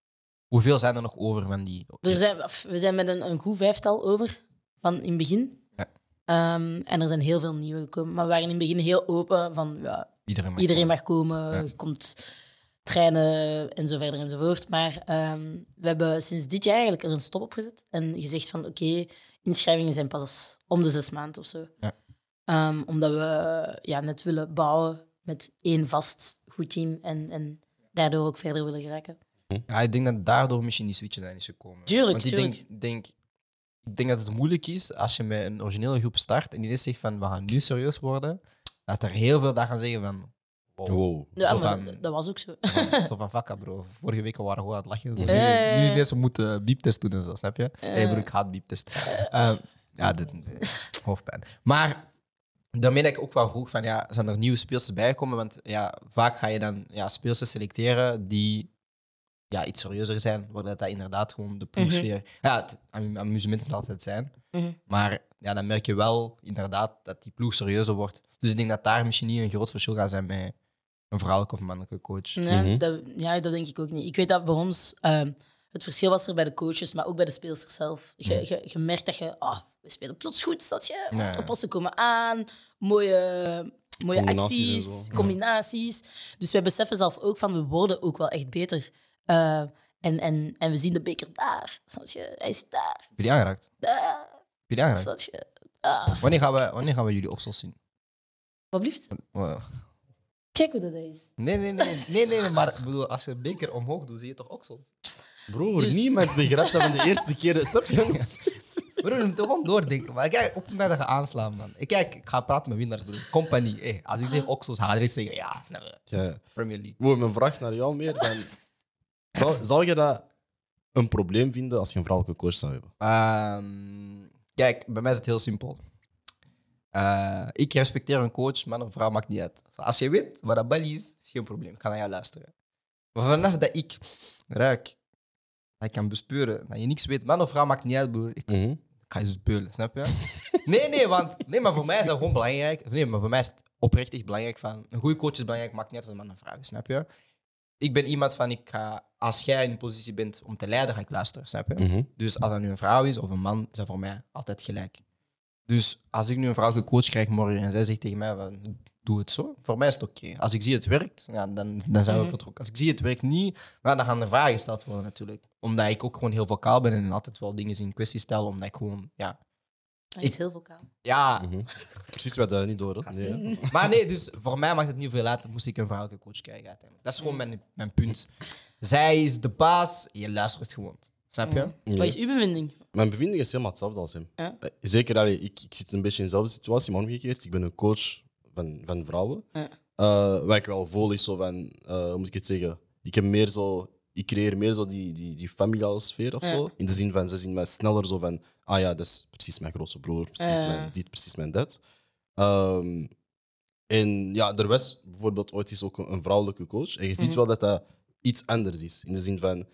Hoeveel zijn er nog over van die... er zijn, we zijn met een, een goed vijftal over van in het begin. Ja. Ehm, en er zijn heel veel nieuwe gekomen. Maar we waren in het begin heel open van ja, Iedereen mag Iedereen komen. mag komen, Ja. je komt trainen en zo verder enzovoort. Maar ehm, we hebben sinds dit jaar eigenlijk er een stop op gezet en gezegd van oké, inschrijvingen zijn pas om de zes maanden of zo. Ja. Ehm, omdat we ja, net willen bouwen met één vast goed team en, en daardoor ook verder willen geraken. Ja, ik denk dat daardoor misschien die switch is gekomen. Tuurlijk, Want ik tuurlijk. denk, denk, ik denk dat het moeilijk is als je met een originele groep start en die zegt van we gaan nu serieus worden, dat er heel veel daar gaan zeggen van wow, Wow. Ja, Zo van- dat, dat was ook zo. *laughs* zo van vakka bro. Vorige week waren we gewoon aan het lachen. Nu, ja. nu ineens we moeten bieptest doen en zo, snap je? Ja. Nee broer, ik haat bieptest. Eh, Ja, dit, hoofdpijn. Maar daarmee dat ik ook wel vroeg van, ja, zijn er nieuwe speelsters bijgekomen? Want ja, vaak ga je dan ja, speelsters selecteren die ja, iets serieuzer zijn, waar dat, dat inderdaad gewoon de ploegsfeer... Ja, het am- amusement moet altijd zijn. Mhm. Maar ja, dan merk je wel inderdaad dat die ploeg serieuzer wordt. Dus ik denk dat daar misschien niet een groot verschil gaat zijn bij een vrouwelijke of mannelijke coach. Ja, Mhm. dat, ja, dat denk ik ook niet. Ik weet dat bij ons ehm, het verschil was er bij de coaches, maar ook bij de speelsters zelf. Je, je, je merkt dat je, ah, we spelen plots goed, dat je. Ja, ja. De passen komen aan, mooie, mooie Combinaties acties, combinaties. Dus wij beseffen zelf ook van, we worden ook wel echt beter. Eh, en, en, en we zien de beker daar, snap je? Hij is daar, Heb je die aangeraakt? daar, Heb je die aangeraakt? snap je? Ah. Wanneer gaan we, wanneer gaan we jullie oksels zien? Wat blieft? Wow. Kijk hoe dat is. Nee, nee, nee, nee, nee, nee, maar ik bedoel, als je een beker omhoog doet, zie je toch oksels? Broer, Dus- niemand begrijpt dat van de eerste keer. Snap je? *laughs* Broer, je moet toch gewoon doordenken. Maar kijk, op het moment dat je aanslaan, man. Ik, kijk, ik ga praten met winnaars. broer. Compagnie. Hey, als ik zeg oksels, ga je zeggen, ja, snap je. Ja. Premier League. Broer, mijn vraag naar jou meer. Van, zou, zou je dat een probleem vinden als je een vrouwelijke coach zou hebben? Ehm, kijk, bij mij is het heel simpel. Eh, ik respecteer een coach, man of vrouw, maakt niet uit. Als je weet wat dat bal is, is geen probleem. Ik ga naar jou luisteren. Maar vanaf dat ik ruik, dat ik kan bespeuren, dat je niks weet, man of vrouw, maakt niet uit, broer. Ik Mhm. ga je speulen, snap je? *laughs* Nee, nee, want nee, maar voor mij is dat gewoon belangrijk. Nee, maar voor mij is het oprecht belangrijk van een goede coach is belangrijk, maakt niet uit het man of vrouw is, snap je? Ik ben iemand van, ik ga, als jij in een positie bent om te leiden, ga ik luisteren, snap je? Mhm. Dus als dat nu een vrouw is of een man, is dat voor mij altijd gelijk. Dus als ik nu een vrouwelijke coach krijg morgen en zij zegt tegen mij, van, doe het zo, voor mij is het oké. Als ik zie het werkt, ja, dan, dan zijn we Mhm. vertrokken. Als ik zie het werkt niet, ja, dan gaan er vragen gesteld worden natuurlijk. Omdat ik ook gewoon heel vocaal ben en altijd wel dingen in kwestie stel, omdat ik gewoon, ja... Hij is heel vocaal. Ja, Mhm. *laughs* Precies, wat dat niet door. Nee, maar nee, dus voor mij maakt het niet veel uit. Moest ik een vrouwelijke coach krijgen uiteindelijk. Dat is gewoon mijn, mijn punt. Zij is de baas, je luistert gewoon. Snap je? Wat is uw bevinding? Mijn bevinding is helemaal hetzelfde als hem. Ja. Eh, Zeker, allee, ik, ik zit een beetje in dezelfde situatie, maar omgekeerd. Ik ben een coach van, van vrouwen. Ja. Eh, wat ik wel voel is zo van, eh, hoe moet ik het zeggen? Ik heb meer zo, ik creëer meer zo die, die, die familiale sfeer of Ja. zo. In de zin van, ze zien mij sneller zo van, ah ja, dat is precies mijn grootste broer, precies Ja. mijn dit, precies mijn dat. Ehm, en ja, er was bijvoorbeeld ooit eens ook een, een vrouwelijke coach. En je ziet Mhm. wel dat dat iets anders is. In de zin van,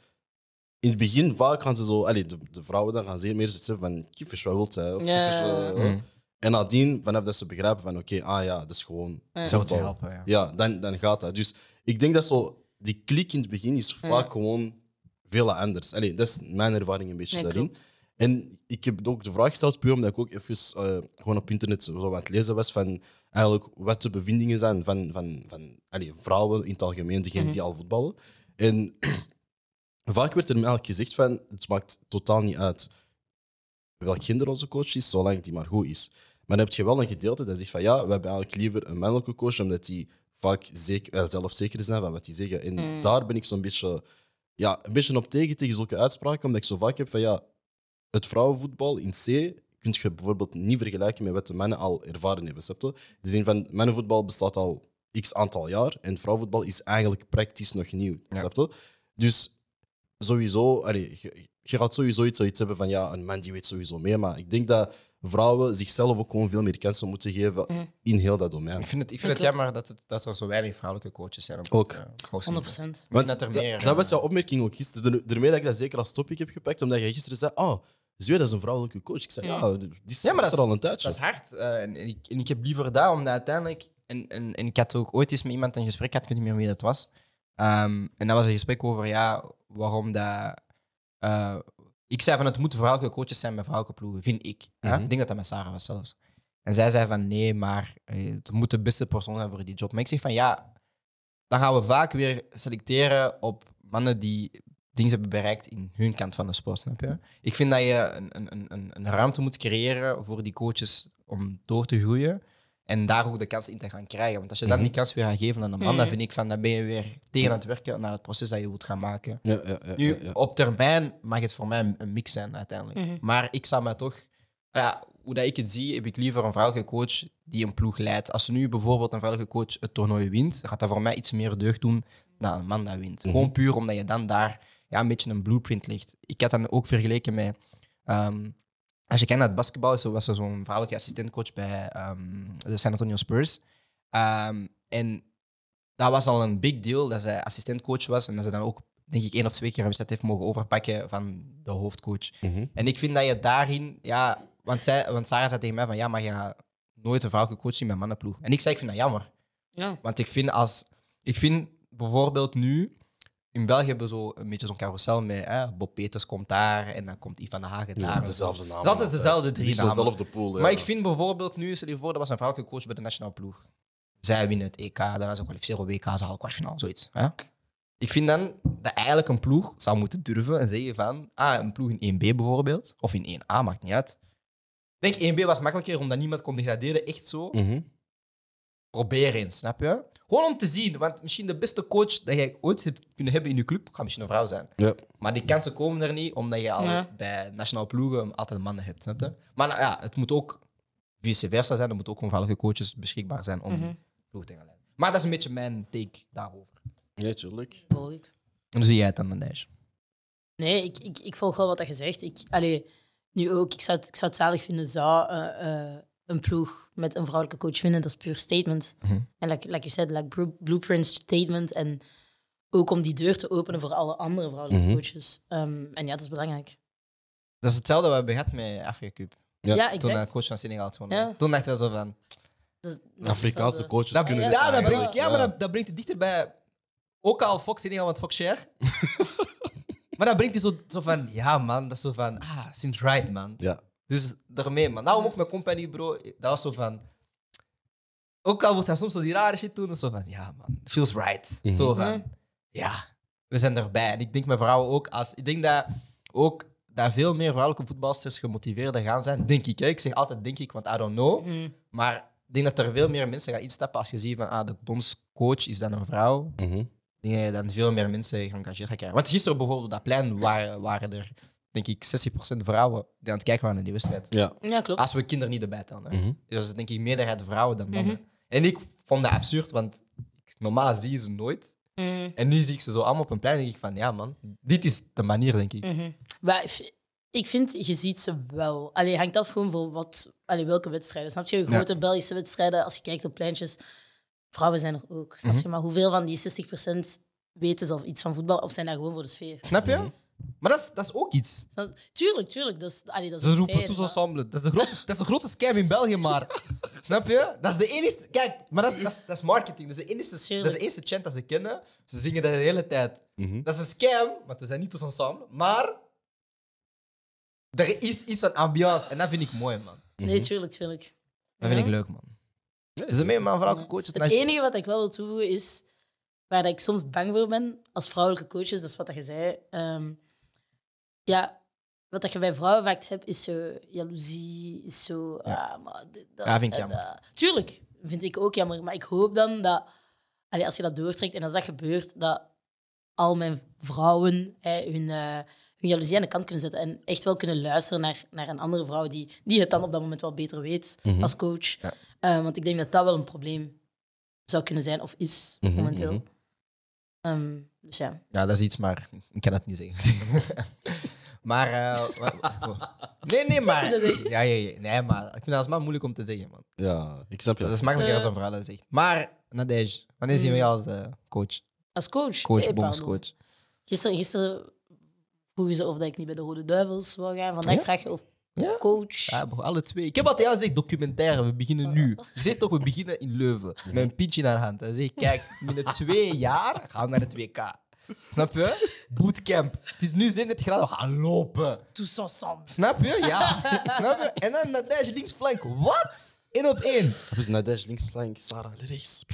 in het begin vaak gaan ze zo, allee, de, de vrouwen dan gaan ze meer hebben van, kiefers, wat wilt zij? Of Ja. kiefers, eh, Mhm. En nadien, vanaf dat ze begrijpen van, oké, ah ja, dat is gewoon Ja. Zo te voetbal. helpen, ja. Ja, dan, dan gaat dat. Dus ik denk dat zo, die klik in het begin is vaak Ja. gewoon veel anders. Allee, dat is mijn ervaring een beetje daarin. klopt. En ik heb ook de vraag gesteld, puur omdat ik ook even eh, gewoon op internet zo aan het lezen was van eigenlijk wat de bevindingen zijn van, van, van allee, vrouwen in het algemeen, degenen die al voetballen. En *clears throat* vaak werd er me eigenlijk gezegd van, het maakt totaal niet uit welk gender onze coach is, zolang die maar goed is. Maar dan heb je wel een gedeelte dat zegt van ja, we hebben eigenlijk liever een mannelijke coach, omdat die vaak zeker, eh, zelfzeker zijn van wat die zeggen. En Mm. daar ben ik zo'n beetje, ja, een beetje op tegen, tegen zulke uitspraken, omdat ik zo vaak heb van ja, het vrouwenvoetbal in C kun je bijvoorbeeld niet vergelijken met wat de mannen al ervaren hebben. Snap je? In de zin van, mannenvoetbal bestaat al x aantal jaar en vrouwenvoetbal is eigenlijk praktisch nog nieuw. Ja. Snap je? Dus sowieso, allee, je, je gaat sowieso iets, zoiets hebben van ja, een man die weet sowieso meer. Maar ik denk dat vrouwen zichzelf ook gewoon veel meer kansen moeten geven in heel dat domein. Ik vind het, ik vind het jammer dat, het, dat er zo weinig vrouwelijke coaches zijn. Op Ook. het, eh, hoogste 100 niveau. procent. Ik Want dat er dat- meer... dat was eh, jouw opmerking ook gisteren. Er- Daarmee dat ik dat zeker als topic heb gepakt, omdat jij gisteren zei: Oh, Zweer, dat is een vrouwelijke coach. Ik zei: Ja, die is, Ja, maar dat is er al een tijdje. Dat is hard. eh, en, en ik, en ik heb liever dat, omdat uiteindelijk... En, en, en ik had ook ooit eens met iemand een gesprek gehad, ik weet niet meer wie dat was. Ehm, en dat was een gesprek over ja, waarom dat... eh, ik zei van het moeten vrouwelijke coaches zijn bij vrouwelijke ploegen, vind ik. Mhm. Ik denk dat dat met Sarah was zelfs. En zij zei van nee, maar eh, het moet de beste persoon zijn voor die job. Maar ik zeg van ja, dan gaan we vaak weer selecteren op mannen die dingen hebben bereikt in hun kant van de sport. Snap je? Ik vind dat je een, een, een, een ruimte moet creëren voor die coaches om door te groeien. En daar ook de kans in te gaan krijgen. Want als je dan Mhm. die kans weer gaat geven aan een man, dan Mhm. vind ik van dan ben je weer tegen aan het werken naar het proces dat je wilt gaan maken. Ja, ja, ja, Nu, ja, ja. op termijn mag het voor mij een, mix zijn uiteindelijk. Mhm. Maar ik zou mij toch, ja, hoe dat ik het zie, heb ik liever een vrouwelijke coach die een ploeg leidt. Als nu bijvoorbeeld een vrouwelijke coach het toernooi wint, dan gaat dat voor mij iets meer deugd doen dan een man dat wint. Gewoon puur omdat je dan daar ja, een beetje een blueprint ligt. Ik had dan ook vergeleken met ehm, als je kijkt naar het basketbal, was er zo'n vrouwelijke assistentcoach bij ehm, de San Antonio Spurs. Ehm, en dat was al een big deal dat zij assistentcoach was en dat ze dan ook, denk ik, één of twee keer een wedstrijd heeft mogen overpakken van de hoofdcoach. Mhm. En ik vind dat je daarin, ja, want, zij, want Sarah zei tegen mij van ja, maar je gaat nooit een vrouwelijke coach zien met mannenploeg. En ik zei, ik vind dat jammer. Ja. Want ik vind als, ik vind bijvoorbeeld nu, in België hebben we zo een beetje zo'n carousel met hè, Bob Peters komt daar en dan komt Ivan de Hagen daar. Ja, dezelfde naam. Het is dezelfde drie namen. dezelfde pool. Ja. Maar ik vind bijvoorbeeld nu, stel je voor, dat was een vrouwelijke coach bij de nationale ploeg. Zij winnen het EK, daarna ze kwalificeren op WK, ze halen kwartfinale, zoiets. Hè? Ik vind dan dat eigenlijk een ploeg zou moeten durven en zeggen van, ah, een ploeg in 1B bijvoorbeeld, of in 1A, maakt niet uit. Ik denk 1B was makkelijker omdat niemand kon degraderen, echt zo. Mhm. Probeer eens, snap je? Gewoon om te zien, want misschien de beste coach dat jij ooit hebt kunnen hebben in je club, gaat misschien een vrouw zijn. Ja. Maar die kansen komen er niet, omdat je al Ja. bij nationale ploegen altijd mannen hebt. Snap je? Maar nou ja, het moet ook vice versa zijn. Er moeten ook vrouwelijke coaches beschikbaar zijn om die ploeg te gaan leiden. Maar dat is een beetje mijn take daarover. Ja, tuurlijk. Volg ik. En hoe zie jij het dan, Nash? Nee, ik, ik, ik volg wel wat je zegt. Ik, allee, nu ook, ik zou, het, ik zou het zalig vinden, zou eh, eh, een ploeg met een vrouwelijke coach winnen. Dat is puur statement. Mhm. En like, like je zei, like blu- blueprint statement. En ook om die deur te openen voor alle andere vrouwelijke Mhm. coaches. Ehm, en ja, dat is belangrijk. Dat is hetzelfde wat we hebben gehad met Afrika Cup. Ja. Ja, Toen de exact. coach van Senegal het won. Ja. Toen dachten we zo van... Dat dat Afrikaanse coaches Dat, kunnen ja, dit dat brengt, ja, maar dat, dat brengt het dichter bij... Ook al Fox Senegal, want Fox Share. *laughs* maar dat brengt je zo, zo van... Ja, man. Dat is zo van... Ah, sinds right, man. Ja. Dus daarmee, man. Nou, ook met Company, bro. Dat was zo van... Ook al wordt hij soms zo die rare shit doen, dat is zo van... Ja, man. It feels right. Mhm. Zo van... Mhm. Ja, we zijn erbij. En ik denk met vrouwen ook... Als, ik denk dat ook... Dat veel meer vrouwelijke voetbalsters gemotiveerder gaan zijn. Denk ik. Hè? Ik zeg altijd denk ik, want I don't know. Mhm. Maar ik denk dat er veel meer mensen gaan instappen als je ziet van ah, de bondscoach is dan een vrouw. Mhm. Ik denk dat je dan veel meer mensen geëngageerd gaat krijgen. Want gisteren bijvoorbeeld op dat plein waren, waren er, denk ik, 60% vrouwen die aan het kijken waren naar die wedstrijd. Ja. Ja, klopt. Als we kinderen niet erbij tellen. hè. Mhm. Dus dat is denk ik meerderheid vrouwen dan mannen. Mhm. En ik vond dat absurd, want normaal zie je ze nooit. Mhm. En nu zie ik ze zo allemaal op een plein en denk ik van ja man, dit is de manier denk ik. Mhm. Maar ik- vind, je ziet ze wel. Allee, hangt af gewoon voor wat, allee, welke wedstrijden. Snap je? Grote Belgische wedstrijden, als je kijkt op pleintjes, vrouwen zijn er ook. Snap je? Maar hoeveel van die 60% weten zelf iets van voetbal of zijn daar gewoon voor de sfeer? Snap je? Mhm. Maar dat is, dat is ook iets. Tuurlijk, tuurlijk. Dat is, allee, dat is Ze een roepen maar- ensemble. Dat is, de grootste, dat is de grootste scam in België, maar. *laughs* Snap je? Dat is de enige. Kijk, maar dat is, dat is, dat is marketing. Dat is, de enige, dat is Tuurlijk. de eerste chant dat ze kennen. Ze zingen dat de hele tijd. Mhm. Dat is een scam, want we zijn niet tous ensemble. Maar. Er is iets van ambiance en dat vind ik mooi, man. Nee, tuurlijk, tuurlijk. Dat vind Ja. ik leuk, man. Is er meer man, vrouwelijke coaches? Het enige wat ik wel wil toevoegen is, waar ik soms bang voor ben als vrouwelijke coaches, dat is wat dat je zei. ehm, ja, wat dat je bij vrouwen vaak hebt, is zo jaloezie, is zo... ah, maar dit, dat, Ja, vind ik en jammer. Tuurlijk, vind ik ook jammer. Maar ik hoop dan dat, allee, als je dat doortrekt en als dat gebeurt, dat al mijn vrouwen hè, hun, eh, hun jaloezie aan de kant kunnen zetten en echt wel kunnen luisteren naar, naar een andere vrouw die, die het dan op dat moment wel beter weet Mhm. als coach. Ja. Eh, want ik denk dat dat wel een probleem zou kunnen zijn of is Mhm, momenteel. mhm. Ehm, dus ja. Ja, dat is iets, maar ik kan het niet zeggen. *laughs* maar. eh, wa- nee, nee, maar. Dat is iets. Ja, ja, ja. Nee, maar ik vind dat moeilijk om te zeggen, man. Ja, ik snap je. Dat is makkelijker Eh. als een vrouw dat zegt. Maar, Nadej, wanneer zien we jou als eh, coach? Als coach. Coach, Eh, pardon. Gisteren, gisteren vroegen ze of dat ik niet bij de Rode Duivels wou gaan. Vandaag Ja? vraag je of Ja? coach. Ja, bro, alle twee. Ik heb altijd jou gezegd, documentaire, we beginnen nu. Je zegt toch, we beginnen in Leuven. Met een pintje naar de hand. Dan zeg ik, kijk, binnen twee jaar gaan we naar de 2K. Snap je? Bootcamp. Het is nu 37 graden, we gaan lopen. Tous ensemble. Snap je? Ja. *laughs* Snap je? En dan Nadej linksflank. Wat? Eén op één. Dat is Nadej links, flank, Sarah rechts.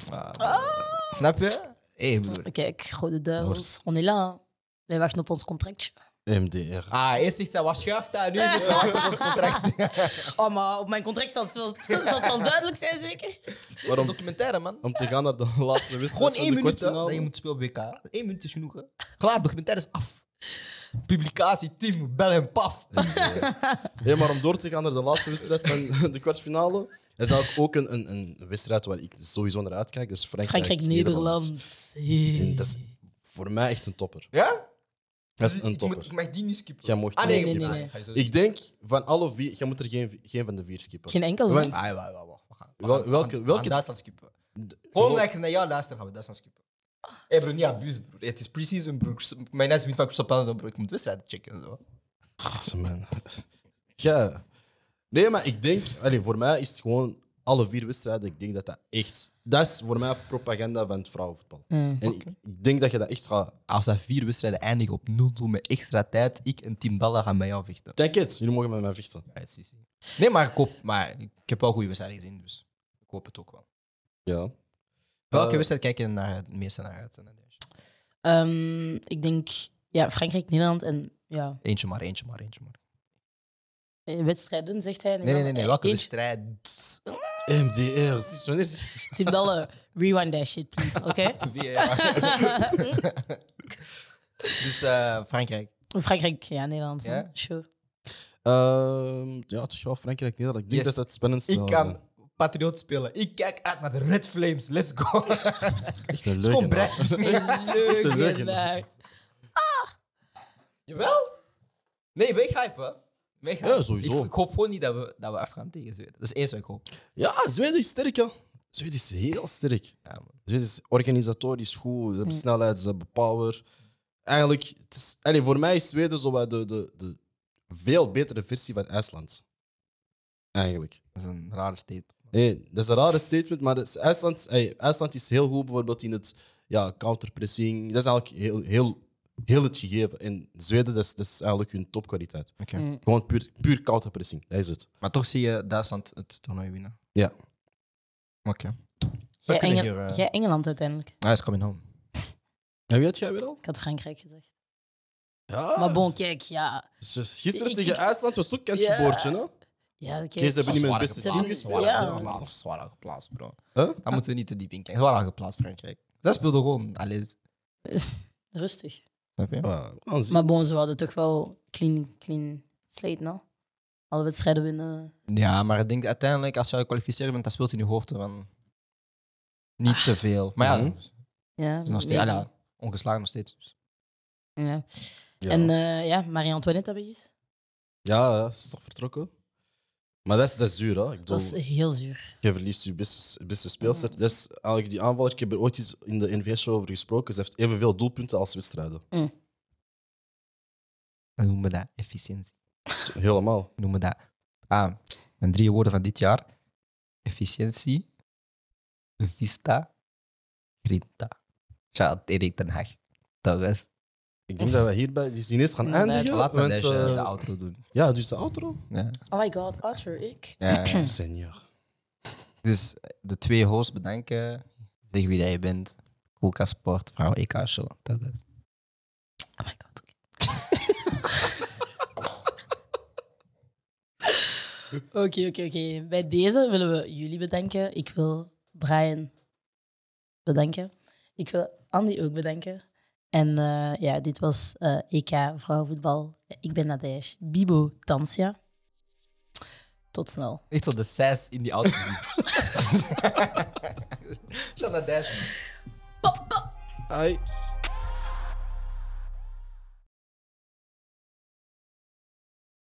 Snap je? Hé, broer. Kijk, Rode Duivels. On est là. hein. Wij wachten op ons contractje. MDR. Ah, eerst zegt zij, wat schuift daar? Nu is het wachten op ons contract. *laughs* Oh, maar op mijn contract zal het wel, zal het wel duidelijk zijn, zeker? Waarom? documentaire, man. Om te gaan naar de *laughs* laatste wedstrijd Gewoon van één de minuut hè, dat je moet spelen op WK. Eén minuut is genoeg. Hè. Klaar, documentaire is af. Publicatie, team, bel en paf. Ja, maar om door te gaan naar de laatste wedstrijd van *laughs* de kwartfinale, is dat ook een, een, een wedstrijd waar ik sowieso naar uitkijk. Dat is Frankrijk-Nederland. En dat is voor mij echt een topper. Ja? Dat is Dus een topper. ik mag die niet skippen. Jij mocht ah, niet nee, skippen. nee, Nee, nee. Ik denk van alle vier, je moet er geen, geen van de vier skippen. Geen enkel. Want-. Ah, ja, wel, wel. Welke- welke- Duitsland skippen. Gewoon omdat ik naar jou luister, gaan we Duitsland skippen. Hé bro, niet abusen bro. Het is preseason bro. Mijn net niet van Crystal Palace bro. Ik moet wedstrijden checken en zo. Man. *laughs* Ja. Nee, maar ik denk, allee, voor mij is het gewoon alle vier wedstrijden. Ik denk dat dat echt. Dat is voor mij propaganda van het vrouwenvoetbal. Mm. En ik, ik denk dat je dat echt gaat. Als dat vier wedstrijden eindigen op 0-0 met extra tijd, ik en Team Dalla gaan met jou vechten. Denk het, jullie mogen met mij vechten. Ja. Nee, maar ik, hoop, maar ik heb wel goede wedstrijden gezien, dus ik hoop het ook wel. Ja. Welke Eh, wedstrijd kijk je naar het meeste naar uit? Ehm, ik denk ja, Frankrijk, Nederland en ja, Eentje maar, eentje maar, eentje maar. eh, wedstrijden, zegt hij. Nee, nee, nee, nee. Welke eentje- wedstrijd? MDR. Is- Wanneer is Dalle, rewind that shit, please, oké? *laughs* dus eh, Frankrijk. Frankrijk, ja, Nederland. Ja? Ja? Sure. Ehm, ja, toch wel Frankrijk, Nederland. Ik denk Yes. dat het spannend is. Ik kan Patriot spelen. Ik kijk uit naar de Red Flames. Let's go. *laughs* Echt een Het is een *laughs* leugen. Leugenaar. Jawel? Nee, ben ik hype, hè? Ja, sowieso. Ik, ik hoop gewoon niet dat we, dat we afgaan tegen Zweden. Dat is één wat ik hoop. Ja, Zweden is sterk, ja. Zweden is heel sterk. Ja, man. Zweden is organisatorisch goed. Ze hebben snelheid, ze hebben power. Eigenlijk, het is, allee, voor mij is Zweden zo wat de, de, de veel betere versie van IJsland. Eigenlijk. Dat is een rare statement. Nee, dat is een rare statement, maar is- IJsland, hey, IJsland is heel goed bijvoorbeeld in het ja, counterpressing. Dat is eigenlijk heel, heel, heel het gegeven. En Zweden, dat is, dat is eigenlijk hun topkwaliteit. Oké. Mm. Gewoon puur, puur counterpressing, dat is het. Maar toch zie je Duitsland het toernooi winnen. Ja. Oké. Jij, kunnen Engel- hier, eh, jij Engeland uiteindelijk. Hij is coming home. En wie had jij weer al? Ik had Frankrijk gezegd. Ja. Maar bon, kijk, ja. Dus gisteren Ik- tegen ik- IJsland was het ook kantje boordje, hè? Ja, kijk. Kees, hebben niet mijn beste team gespeeld. Ja. Zwaar geplaatst, bro. Huh? Daar moeten we niet te diep in kijken. Zwaar geplaatst, Frankrijk. Dat speelde gewoon alles. *laughs* Rustig. Snap je? Zien. Maar bon, ze hadden toch wel clean, clean slate, no? Alle wedstrijden winnen. Ja, maar ik denk uiteindelijk, als je gekwalificeerd bent, dat speelt in je hoofd van niet te veel. Maar ja, Ja, is nog steeds, ja, ongeslagen nog steeds. Ja. Ja. En eh, ja, Marie-Antoinette hebben. Ja, ja, ze is toch vertrokken? Maar dat is, dat is zuur, hè? Ik bedoel, Dat is heel zuur. je verliest je beste, beste speelster. Dat is eigenlijk die aanvaller. Ik heb er ooit eens in de NVS-show over gesproken. Ze heeft evenveel doelpunten als wedstrijden. Dan noemen we dat efficiëntie. Helemaal. Noemen we dat. Ah, mijn drie woorden van dit jaar: efficiëntie, vista, grinta. Shout Erik ten Hag. Dat is. Ik denk dat we hierbij die ineens gaan eindigen. Laat me want, deze eh, de outro doen. ja, dus de outro. Ja. Oh my god, Arthur, ik. Ja, ja. *clears throat* Senior. Dus de twee hosts bedanken. Zeg wie dat je bent. Koelkast Sport, vrouw EK Show. Dat is. Oh my god. *laughs* Oké, oké, oké. Bij deze willen we jullie bedanken. Ik wil Brian bedanken. Ik wil Andy ook bedanken. En eh, ja, dit was eh, EK Vrouwenvoetbal. Ik ben Nadège Bibo Tansia. Tot snel. Echt zo de sass in die auto. Shout naar Dash. Ai.